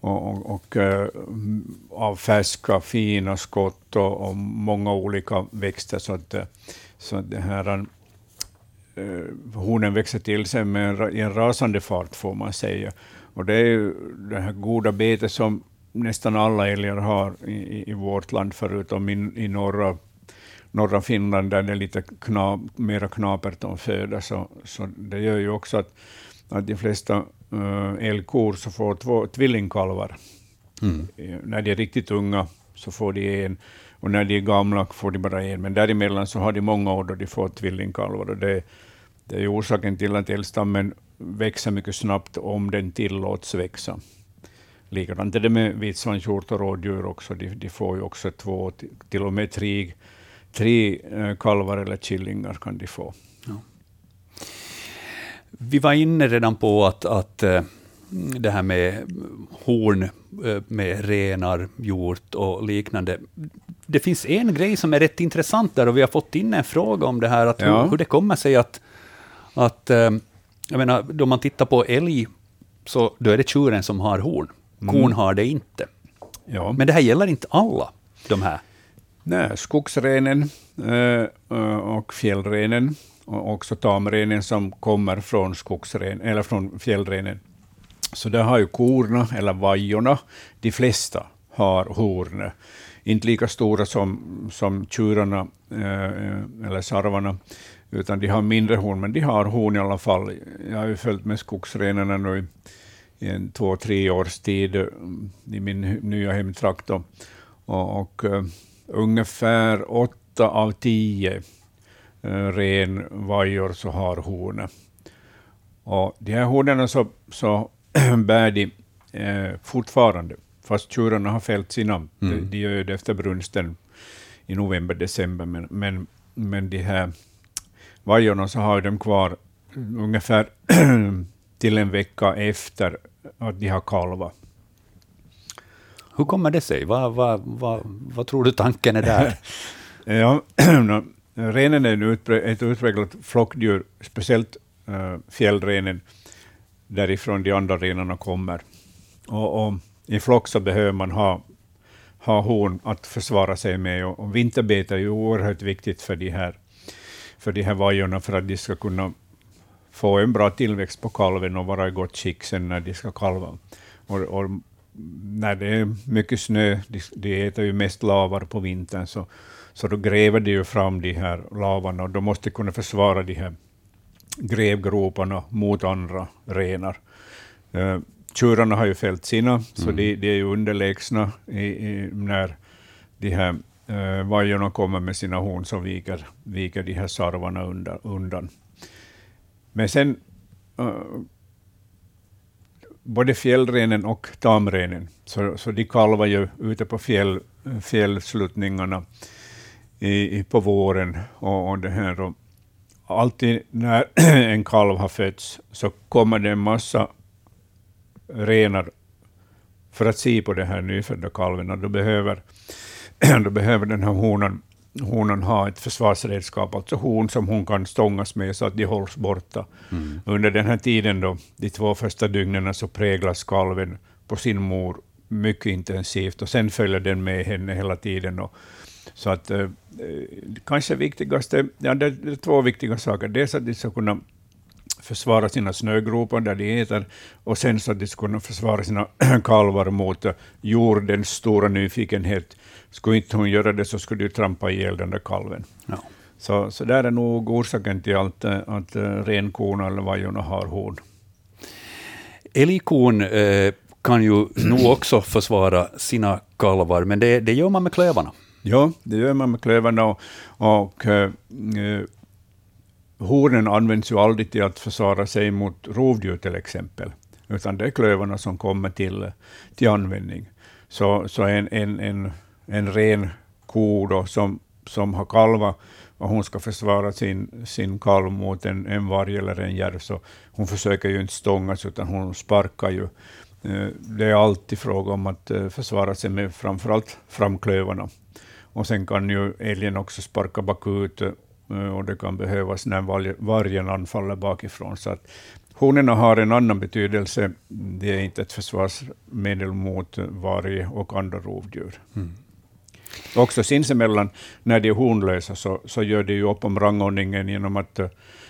Och, och, och eh, mm, av färska, fina skott och, och många olika växter. Så att, eh, så att det här, eh, hornen växer till sig med en, i en rasande fart, får man säga. Och det är ju det här goda betet som nästan alla älgar har i, i- i vårt land, förutom i, i norra, norra Finland, där det är lite kna, mera knapert om föda. Så, så det gör ju också att, att de flesta uh, älgkor så får två tvillingkalvar. Mm. Eh, När de är riktigt unga så får de en, och när de är gamla får de bara en. Men däremellan så har de många år då de får tvillingkalvar. Och det, det är orsaken till att älgstammen växer mycket snabbt om den tillåts växa. Likadant är det med vitsvanshjort och rådjur också. De, de får ju också två, till och med tre, tre eh, kalvar eller killingar kan de få. Vi var inne redan på att, att eh, det här med horn eh, med renar, hjort och liknande. Det finns en grej som är rätt intressant där och vi har fått in en fråga om det här, att Ja. hur, hur det kommer sig att, att jag menar, då man tittar på älg, så då är det tjuren som har horn. Kon Mm. har det inte. Ja. Men det här gäller inte alla de här? Nej, skogsrenen eh, eh, och fjällrenen och också tamrenen som kommer från, skogsren, eller från fjällrenen. Så där har ju korna, eller vajorna, de flesta har horn. Inte lika stora som, som tjurarna eh, eller sarvarna, utan de har mindre horn, men de har horn i alla fall. Jag har ju följt med skogsrenarna nu i en två, tre års tid eh, i min nya hemtrakt. Och, och, eh, ungefär åtta av tio uh, renvajor så har horn. Och de här hornen så, så bär de uh, fortfarande, fast tjurarna har fällt sina. Mm. De, de gör det efter brunsten i november, december, men, men, men de här vajorna så har de kvar ungefär till en vecka efter att de har kalvat. Hur kommer det sig? Vad, vad, vad, vad tror du tanken är där? ja, renen är ett utpräglat flockdjur, speciellt äh, fjällrenen, därifrån de andra renarna kommer. Och, och, I flock så behöver man ha, ha horn att försvara sig med, och, och vinterbete är ju oerhört viktigt för de här, för de här vajorna, för att de ska kunna få en bra tillväxt på kalven och vara i gott skick sen när de ska kalva. Och, och när det är mycket snö, de, de äter ju mest lavar på vintern, så, så då gräver de ju fram de här lavarna och de måste kunna försvara de här grävgroparna mot andra renar. Uh, tjurarna har ju fällt sina, mm. så de, de, är ju underlägsna i, i, när de här uh, vajorna kommer med sina horn, så viker, viker de här sarvarna undan. undan. Men sen uh, både fjällrenen och tamrenen, så, så de kalvar ju ute på fjäll, fjällsluttningarna i, i, på våren. Och, och det här, då. alltid när en kalv har fötts så kommer det en massa renar för att se på den här nyfödda kalven. Och då behöver, då behöver den här honan honan ha ett försvarsredskap, alltså horn som hon kan stångas med så att de hålls borta. Mm. Under den här tiden, då, de två första dygnen, så präglas kalven på sin mor mycket intensivt och sen följer den med henne hela tiden. Och, så att eh, kanske viktigaste, ja, det är två viktiga saker. Dels att de ska kunna försvara sina snögropar där de äter, och sen så att de kunna försvara sina kalvar mot jordens stora nyfikenhet skulle inte hon göra det så skulle du trampa ihjäl den där kalven. Ja. Så, så där är nog orsaken till allt, att uh, renkorna eller vajorna har horn. Älgkon eh, kan ju nog också försvara sina kalvar, men det, det gör man med klövarna. Ja, det gör man med klövarna. Och, och eh, hornen används ju aldrig till att försvara sig mot rovdjur till exempel, utan det är klövarna som kommer till, till användning. Så, så en, en, en en ren ko då, som, som har kalvat och hon ska försvara sin, sin kalv mot en, en varg eller en järv, så hon försöker ju inte stångas, utan hon sparkar ju. Eh, det är alltid fråga om att eh, försvara sig med framförallt framklövarna. Och sen kan ju älgen också sparka bakut, eh, och det kan behövas när vargen anfaller bakifrån. Så att honorna har en annan betydelse. Det är inte ett försvarsmedel mot varg och andra rovdjur. Mm. Också sinsemellan, när de är hornlösa, så, så gör de ju upp om rangordningen genom att uh,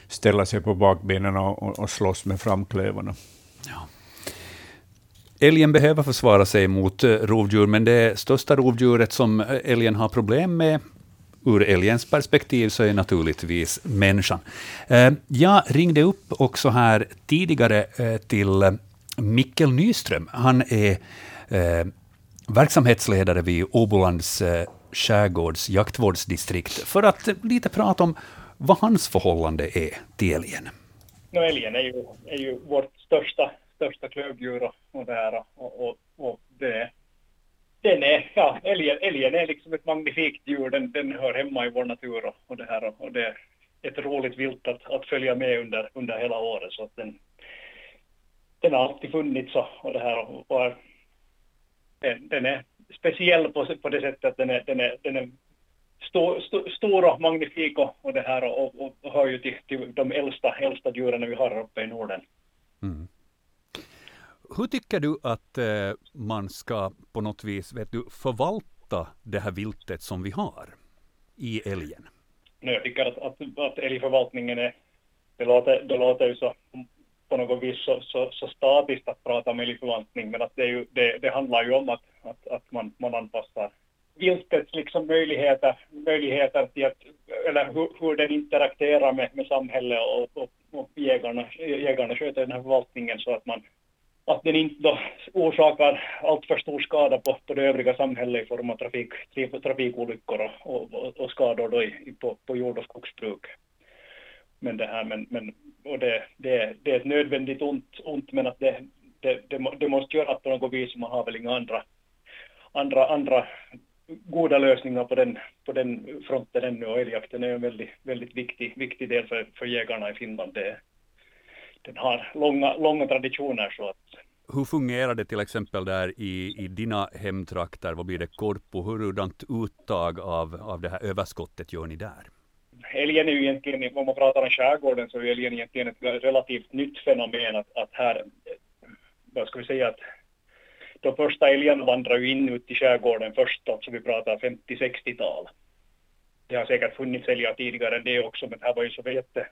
ställa sig på bakbenen och, och slåss med framklövarna. Ja. Älgen behöver försvara sig mot uh, rovdjur, men det största rovdjuret som älgen har problem med ur älgens perspektiv så är naturligtvis människan. Eh, jag ringde upp också här tidigare eh, till eh, Mikkel Nyström. Han är verksamhetsledare vid Åbolands skärgårds jaktvårdsdistrikt för att lite prata om vad hans förhållande är till älgen. No, älgen är ju, är ju vårt största, största klövdjur och, och det här och, och, och det, den är, ja, älgen, älgen är liksom ett magnifikt djur, den, den hör hemma i vår natur och, och det här. Och det är ett roligt vilt att, att följa med under, under hela året. Så att den, den har alltid funnits och, och det här. Och, och den, den är speciell på, på det sättet att den är, den är, den är stor, stor, stor och magnifik och, och det här. Och, och, och hör ju till, till de äldsta, äldsta djuren vi har uppe i Norden. Mm. Hur tycker du att eh, man ska på något vis vet du, förvalta det här viltet som vi har i älgen? Nej, jag tycker att, att, att älgförvaltningen är, det låter, det låter ju så på något vis så, så, så statiskt att prata om älgförvaltning, men att det, är ju, det, det handlar ju om att, att, att man, man anpassar viltets liksom möjligheter, möjligheter till att, eller hur, hur den interagerar med, med samhället och, och, och jägarna, jägarna sköter den här förvaltningen så att man att den inte då orsakar alltför stor skada på, på det övriga samhället i form av trafik, trafikolyckor och, och, och skador då i, på, på jord och skogsbruk. Men det här, men, men och det, det, det är ett nödvändigt ont, ont men att det, det, det, det måste göras på något vis, man har väl inga andra, andra, andra goda lösningar på den, på den fronten ännu och älgjakten är en väldigt, väldigt viktig, viktig del för, för jägarna i Finland. Det, den har långa, långa traditioner så att hur fungerar det till exempel där i, i dina hemtrakter? Vad blir det korpo? Hurdant uttag av, av det här överskottet gör ni där? Älgen är ju egentligen, om man pratar om skärgården, så är älgen egentligen ett relativt nytt fenomen att, att här, vad ska vi säga att de första älgarna vandrar ju in ut i skärgården först, alltså vi pratar 50-60-tal. Det har säkert funnits älgar tidigare än det också, men här var ju så jätte...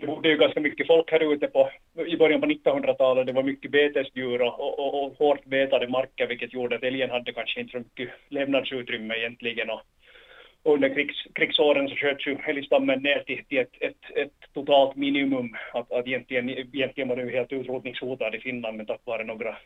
Det bodde ju ganska mycket folk här ute på, i början på 1900-talet. Det var mycket betesdjur och, och, och hårt betade marker, vilket gjorde att älgen hade kanske inte så mycket levnadsutrymme egentligen. Och, och under krigs, krigsåren så sköts ju älgstammen ner till, till ett, ett, ett, totalt minimum. Att, att egentligen, egentligen var det ju helt utrotningshotad i Finland, men tack vare några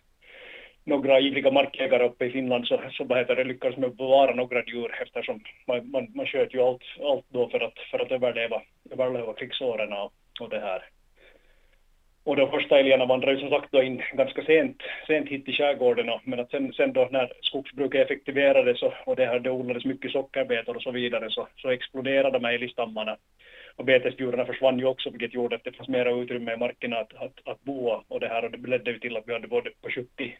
några ivriga markägare uppe i Finland så, så vad heter det, lyckades man bevara några djur eftersom man, man, man sköt ju allt, allt då för att, för att överleva, överleva krigsåren och, och det här. Och de första älgarna vandrade ju som sagt då in ganska sent, sent hit till skärgården och, men att sen, sen då när skogsbruket effektiverades och, och det här det odlades mycket sockerbetor och så vidare så, så exploderade de här älgstammarna. Och betesdjuren försvann ju också vilket gjorde att det fanns mera utrymme i markerna att, att, att bo och det här och det ledde ju till att vi hade både på 70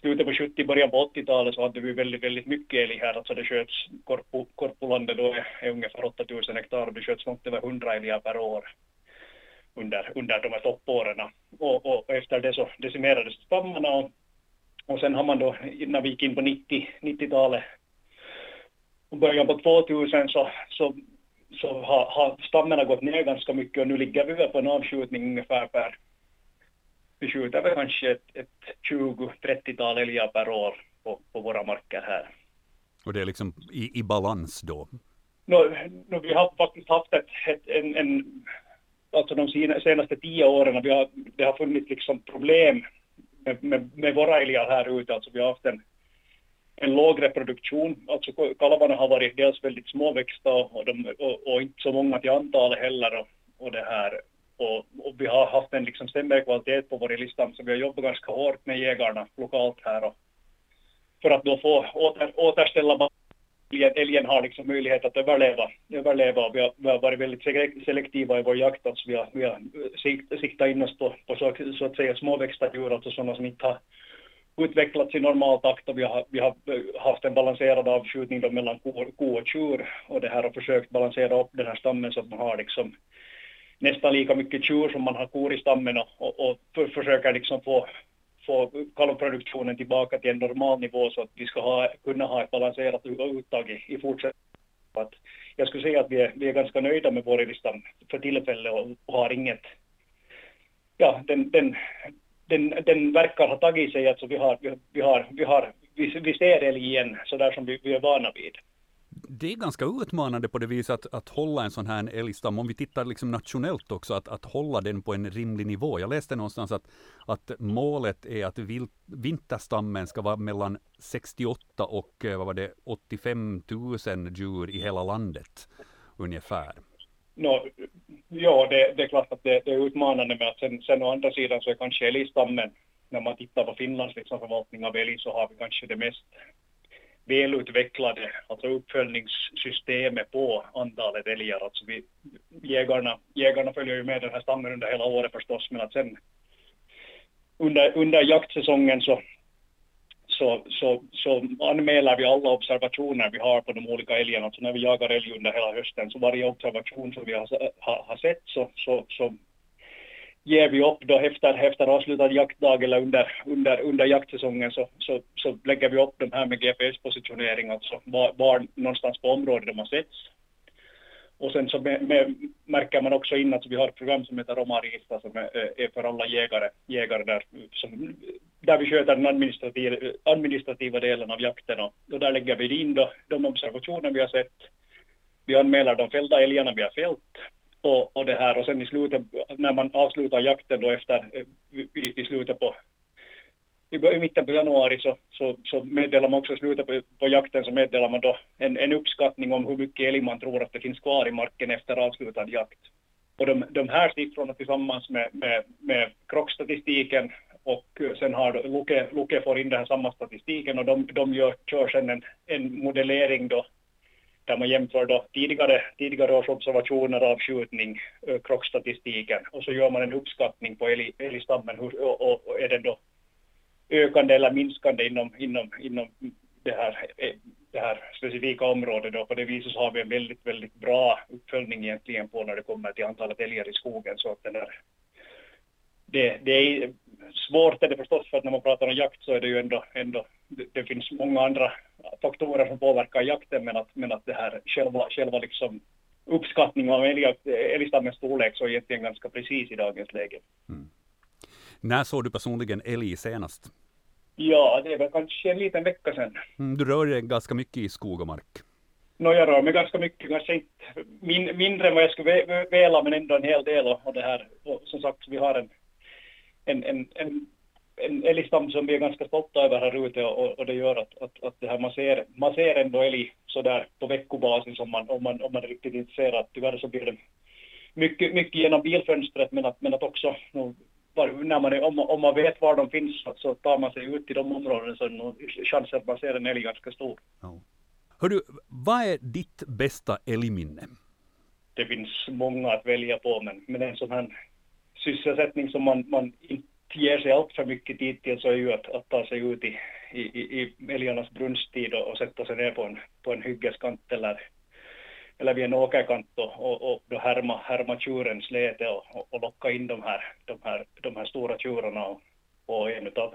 slutet på 70, början på 80-talet så hade vi väldigt, väldigt mycket älg här. Alltså det sköts, Korpo, Korpolandet då är, är ungefär 8000 hektar och det sköts långt över 100 älgar per år under, under de här toppåren. Och, och efter det så decimerades stammarna och, och sen har man då, när vi gick in på 90, 90-talet och början på 2000 så, så, så har, har stammarna gått ner ganska mycket och nu ligger vi väl på en avskjutning ungefär per vi skjuter väl kanske ett, ett 20-30-tal älgar per år på, på våra marker här. Och det är liksom i, i balans då? No, no, vi har faktiskt haft ett, ett, en, en, alltså de senaste tio åren, vi har, det har funnits liksom problem med, med, med våra älgar här ute. Alltså vi har haft en, en låg reproduktion, alltså kalvarna har varit dels väldigt småväxta och, de, och, och inte så många till antalet heller och, och det här och, och, vi har haft en liksom sämre kvalitet på vår lista så vi har jobbat ganska hårt med jägarna lokalt här och för att då få åter, återställa älgen har liksom möjlighet att överleva, överleva. Vi har, vi har varit väldigt selektiva i vår jakt. Alltså vi har, vi har siktat in oss på, på så, så, att säga småväxta djur, alltså sådana som inte har utvecklats i normal takt. Och vi har, vi har eh, haft en balanserad avskjutning då mellan ko, ko och tjur. Och det här har försökt balansera upp den här stammen så att man har liksom nästan lika mycket tjur som man har kor i stammen och, och, och för, försöker liksom få, få kalvproduktionen tillbaka till en normal nivå så att vi ska ha, kunna ha ett balanserat uttag i, i fortsättningen. Att jag skulle säga att vi är, vi är ganska nöjda med vår listan för tillfället och, och har inget, ja den, den, den, den verkar ha tagit sig, alltså vi har, vi, vi har, vi har, vi, vi ser älg igen så där som vi, vi är vana vid det är ganska utmanande på det viset att, att hålla en sån här älgstam, om vi tittar liksom nationellt också, att, att hålla den på en rimlig nivå. Jag läste någonstans att, att målet är att vilt, vinterstammen ska vara mellan 68 och eh, vad var det, 85 000 djur i hela landet ungefär. No, ja, det, det är klart att det, det, är utmanande med att sen, sen å andra sidan så är kanske älgstammen, när man tittar på Finlands liksom förvaltning av älg så har vi kanske det mest välutvecklade alltså uppföljningssystemet på antalet älgar. Alltså vi, jägarna, jägarna följer ju med den här stammen under hela året förstås, men att sen under, under jaktsäsongen så, så, så, så anmäler vi alla observationer vi har på de olika älgarna. Alltså när vi jagar älg under hela hösten, så varje observation som vi har, har, har sett så, så, så ger vi upp då efter, efter avslutad jaktdag eller under, under, under jaktsäsongen så, så, så lägger vi upp de här med GPS-positionering, alltså var, var någonstans på området de har setts. Och sen så med, med, märker man också in att vi har ett program som heter Romarista som är, är för alla jägare, jägare där, som, där vi sköter den administrativa, administrativa delen av jakten och, och där lägger vi in då, de observationer vi har sett. Vi anmäler de fällda älgarna vi har fällt och, och det här och sen i slutet när man avslutar jakten då efter eh, i, i slutet på i, i mitten på januari så, så, så meddelar man också i slutet på, på jakten så meddelar man då en, en uppskattning om hur mycket älg man tror att det finns kvar i marken efter avslutad jakt. Och de, de här siffrorna tillsammans med, med, med krockstatistiken och eh, sen har Luke, Luke får in den här samma statistiken och de, de gör, kör sen en, en modellering då där man jämför då tidigare, tidigare års observationer av skjutning, eh, krockstatistiken och så gör man en uppskattning på älgstammen hur, och, och, och är den då ökande eller minskande inom, inom, inom det, här, eh, det här specifika området. Då. På det viset så har vi en väldigt, väldigt bra uppföljning egentligen på när det kommer till antalet älgar i skogen. Så att den där, det, det är svårt är det förstås för att när man pratar om jakt så är det ju ändå, ändå det, det finns många andra faktorer som påverkar jakten men att, men att det här själva, själva liksom uppskattning av älgstammens storlek så är egentligen ganska precis i dagens läge. Mm. När såg du personligen älg senast? Ja, det är väl kanske en liten vecka sedan. Mm, du rör dig ganska mycket i skog och mark. No, jag rör mig ganska mycket, kanske inte min, mindre än vad jag skulle vilja, men ändå en hel del. Och, och det här, och som sagt, vi har en, en, en, en, en älgstam som vi är ganska stolta över här ute och, och det gör att, att, att det här, man, ser, man ser ändå älg sådär på veckobasis om man, om, man, om man är riktigt intresserad. Tyvärr så blir det mycket, mycket genom bilfönstret, men att, men att också när man är, om, om man vet var de finns så tar man sig ut i de områdena så är chansen att man ser en älg ganska stor. Ja. Hördu, vad är ditt bästa älgminne? Det finns många att välja på, men, men en sån här sysselsättning som man, man inte ger sig allt för mycket tid till så är ju att, att ta sig ut i, i, i älgarnas brunsttid och, och sätta sig ner på en, på en hyggeskant eller eller vid en åkerkant och, och, och då härma, härma tjurens läte och, och, och, locka in de här, de här, de här stora tjurarna. Och, och en av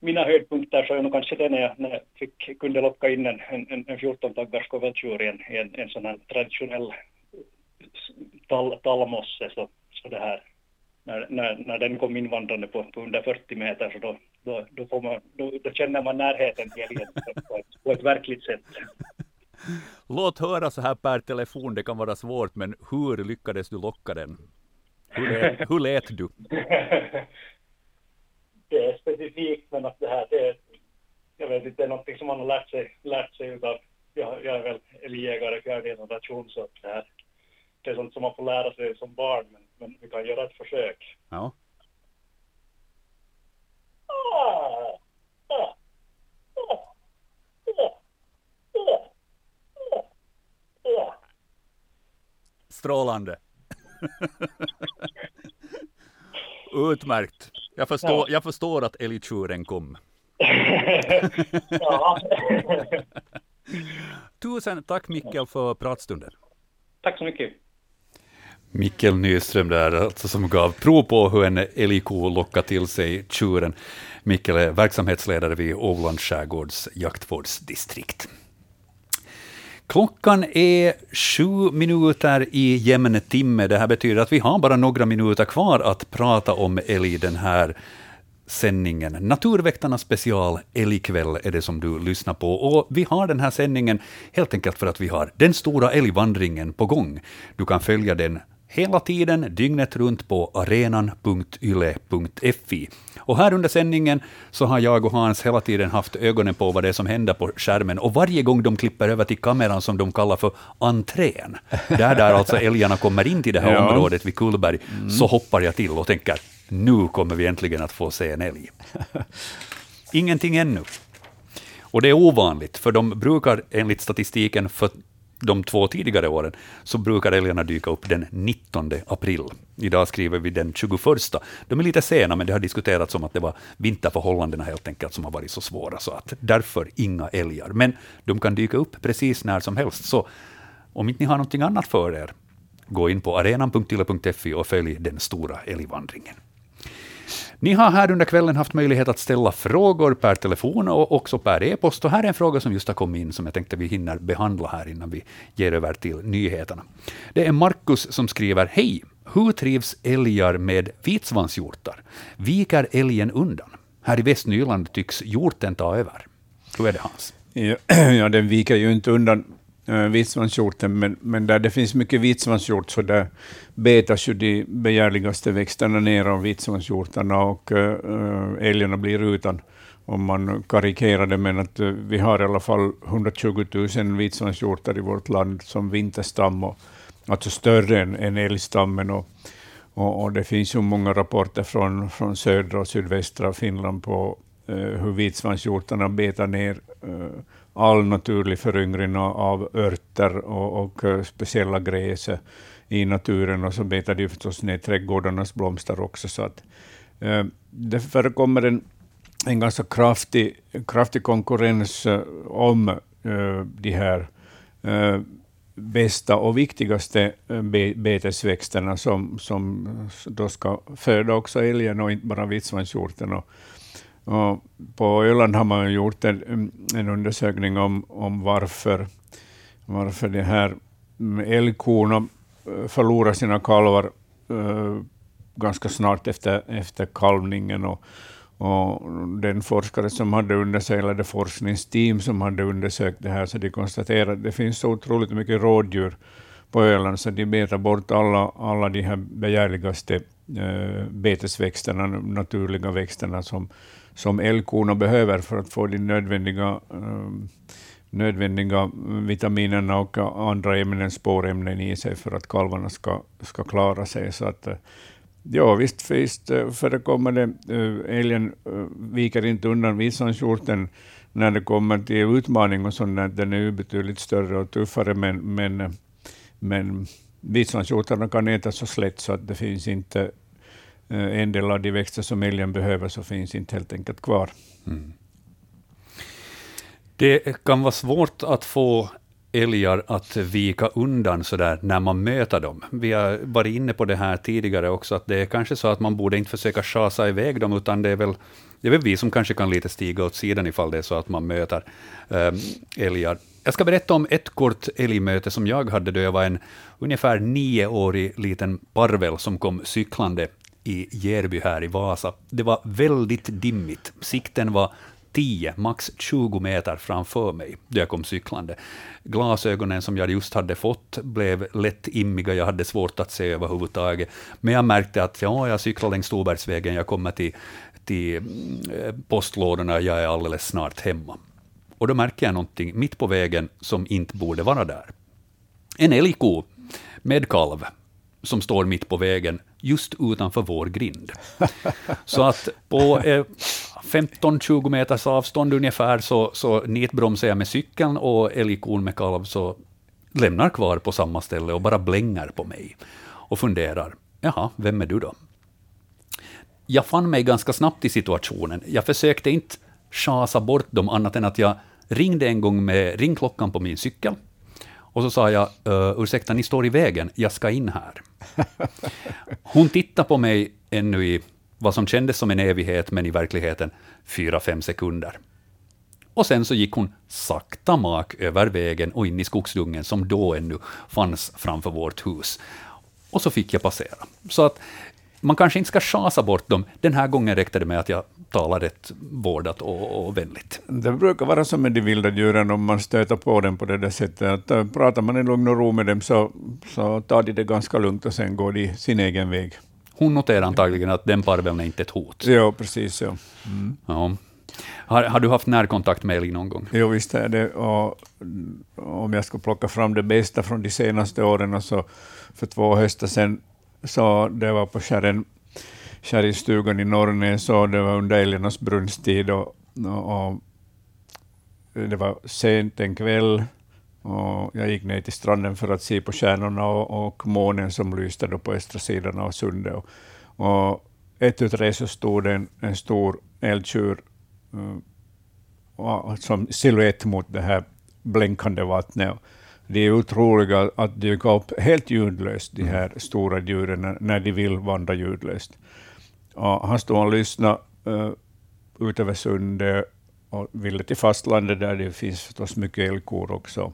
mina höjdpunkter så är nog kanske det när jag, när jag fick, kunde locka in en, en, en 14-taggars koveltjur i en, en, en sån här traditionell tall, tallmosse. Så, så det här, när, när, när den kom invandrande på, på under 40 meter så då, då, då, får man, då, då känner man närheten till älgen på, på ett verkligt sätt. Låt höra så här per telefon, det kan vara svårt, men hur lyckades du locka den? Hur lät, hur lät du? det är specifikt, men att det här, det är, jag vet inte, det är någonting som man har lärt sig, lärt sig utav, jag, jag är väl älgjägare fjärde generation, så att det här, det är sånt som man får lära sig som barn, men, men vi kan göra ett försök. Ja. Ah, ah, ah, Strålande. Utmärkt. Jag förstår, jag förstår att älgtjuren kom. Tusen tack Mikkel för pratstunden. Tack så mycket. Mikkel Nyström där, alltså som gav prov på hur en älgko lockar till sig tjuren. Mikkel är verksamhetsledare vid Ålands skärgårds jaktvårdsdistrikt. Klockan är sju minuter i jämn timme. Det här betyder att vi har bara några minuter kvar att prata om älg den här sändningen. Naturväktarnas special Älgkväll är det som du lyssnar på. Och vi har den här sändningen helt enkelt för att vi har den stora älgvandringen på gång. Du kan följa den hela tiden, dygnet runt på arenan.yle.fi. Och här under sändningen så har jag och Hans hela tiden haft ögonen på vad det är som händer på skärmen, och varje gång de klipper över till kameran som de kallar för entrén, där, där alltså älgarna kommer in till det här ja. området vid Kullberg, mm. så hoppar jag till och tänker nu kommer vi äntligen att få se en älg. Ingenting ännu. Och det är ovanligt, för de brukar enligt statistiken för de två tidigare åren, så brukar älgarna dyka upp den 19 april. Idag skriver vi den 21. De är lite sena, men det har diskuterats om att det var vinterförhållandena helt enkelt som har varit så svåra, så att därför inga älgar. Men de kan dyka upp precis när som helst, så om inte ni har någonting annat för er, Gå in på arenan.tille.fi och följ den stora älgvandringen. Ni har här under kvällen haft möjlighet att ställa frågor per telefon och också per e-post. Och här är en fråga som just har kommit in som jag tänkte vi hinner behandla här innan vi ger över till nyheterna. Det är Markus som skriver Hej! Hur trivs älgar med vitsvanshjortar? Viker älgen undan? Här i Västnyland tycks hjorten ta över. Hur är det Hans? Ja, ja den viker ju inte undan äh, vitsvanshjorten, men, men där det finns mycket vitsvanshjort så där betas ju de begärligaste växterna ner av vitsvanshjortarna och eh, eh, älgarna blir utan om man karikerar det, men att eh, vi har i alla fall 120 000 vitsvanshjortar i vårt land som vinterstam, och, alltså större än, än älgstammen. Och, och, och, det finns ju många rapporter från, från södra och sydvästra Finland på eh, hur vitsvanshjortarna betar ner eh, all naturlig föryngring av örter och, och speciella gräs i naturen, och så betar de förstås ner trädgårdarnas blomster också. Så att, eh, det förekommer en, en ganska kraftig, kraftig konkurrens eh, om eh, de här bästa och viktigaste be betesväxterna som, som då ska föda också älgen och inte bara vitsvanshjorten. Och, och på Öland har man gjort en, en undersökning om, om varför, varför de här mm, älgkorna eh, förlorar sina kalvar eh, ganska snart efter, efter kalvningen. Och, och den forskare som hade undersökt, eller det forskningsteam som hade undersökt det här, så de konstaterade att det finns så otroligt mycket rådjur på Öland, så de betar bort alla, alla de här begärligaste eh, betesväxterna, naturliga växterna som, som älgkorna behöver för att få de nödvändiga, eh, nödvändiga vitaminerna och andra ämnen, spårämnen i sig för att kalvarna ska, ska klara sig. Så att, eh, Ja, visst, visst eh, förekommer det. Eh, älgen viker inte undan visanskjorten när det kommer till utmaning och sånt. Den är ju betydligt större och tuffare, men, men, men vitsandskjortarna kan äta så slätt så att det finns inte en del av de växter som älgen behöver, så finns inte helt enkelt kvar. Mm. Det kan vara svårt att få älgar att vika undan sådär när man möter dem. Vi har varit inne på det här tidigare också, att det är kanske så att man borde inte försöka chasa iväg dem, utan det är väl, det är väl vi som kanske kan lite stiga åt sidan ifall det är så att man möter ähm, älgar. Jag ska berätta om ett kort älgmöte som jag hade då jag var en ungefär nioårig liten parvel som kom cyklande i Järby här i Vasa. Det var väldigt dimmigt. Sikten var 10, max 20 meter framför mig, då jag kom cyklande. Glasögonen som jag just hade fått blev lätt immiga, jag hade svårt att se överhuvudtaget. Men jag märkte att ja, jag cyklar längs Storbergsvägen, jag kommer till, till eh, postlådorna, jag är alldeles snart hemma. Och då märker jag någonting mitt på vägen som inte borde vara där. En älgko med kalv som står mitt på vägen, just utanför vår grind. Så att på eh, 15-20 meters avstånd ungefär så, så nitbromsar jag med cykeln och älgkon med kalv så lämnar kvar på samma ställe och bara blänger på mig och funderar, jaha, vem är du då? Jag fann mig ganska snabbt i situationen. Jag försökte inte chasa bort dem annat än att jag ringde en gång med ringklockan på min cykel och så sa jag, uh, ursäkta, ni står i vägen, jag ska in här. Hon tittade på mig ännu i vad som kändes som en evighet, men i verkligheten fyra, fem sekunder. Och sen så gick hon sakta mak över vägen och in i skogsdungen som då ännu fanns framför vårt hus. Och så fick jag passera. Så att man kanske inte ska chasa bort dem. Den här gången räckte det med att jag talade rätt vårdat och, och vänligt. Det brukar vara så med de vilda djuren om man stöter på dem på det där sättet. Att eh, pratar man i lugn och ro med dem så, så tar de det ganska lugnt och sen går de sin egen väg. Hon noterar antagligen att den parveln är inte ett hot. Ja, precis. Ja. Mm. ja. Har, har, du haft närkontakt med älg någon gång? Jo, visst är det. Och om jag ska plocka fram det bästa från de senaste åren, så för två höstar sedan, så det var på Kärren, Kärringstugan i Norrnäs, och det var under älgarnas brunsttid. Och, och, och, det var sent en kväll, och jag gick ner till stranden för att se på stjärnorna och, och månen som lyste då på östra sidan av sundet. Och, och ett utre så stod en, en stor älgtjur uh, som silhuett mot det här blänkande vattnet. de är otroliga att dyka upp helt ljudlöst, de här stora djuren, när- när de vill vandra ljudlöst. Och han stod och lyssnade uh, ut över sundet och ville till fastlandet där det finns förstås mycket älgkor också.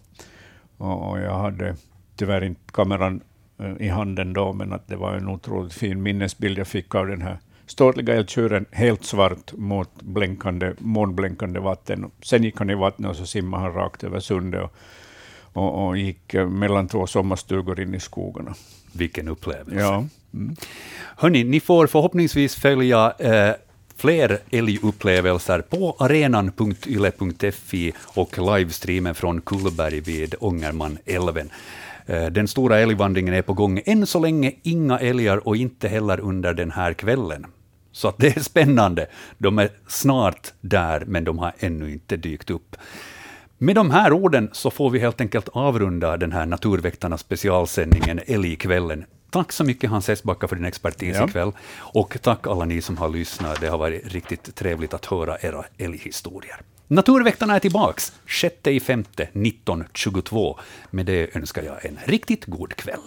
Och, och jag hade tyvärr inte kameran eh, i handen då, men att det var en otroligt fin minnesbild jag fick av den här ståtliga älgtjuren, helt svart mot blänkande, månblänkande vatten. Sen gick han i vattnet och så simmade han rakt över sundet och, och, och gick eh, mellan två sommarstugor in i skogarna. Vilken upplevelse. Ja. Hörni, ni får förhoppningsvis följa eh, fler älgupplevelser på arenan.yle.fi och livestreamen från Kullberg vid Ångermanälven. Eh, den stora älgvandringen är på gång. Än så länge inga älgar och inte heller under den här kvällen. Så att det är spännande. De är snart där, men de har ännu inte dykt upp. Med de här orden så får vi helt enkelt avrunda den här Naturväktarnas specialsändningen Älgkvällen. Tack så mycket Hans Esbacka för din expertis Ja. ikväll. Och tack alla ni som har lyssnat. Det har varit riktigt trevligt att höra era älghistorier. Naturväktarna är tillbaks 6 i femte 1922. Med det önskar jag en riktigt god kväll.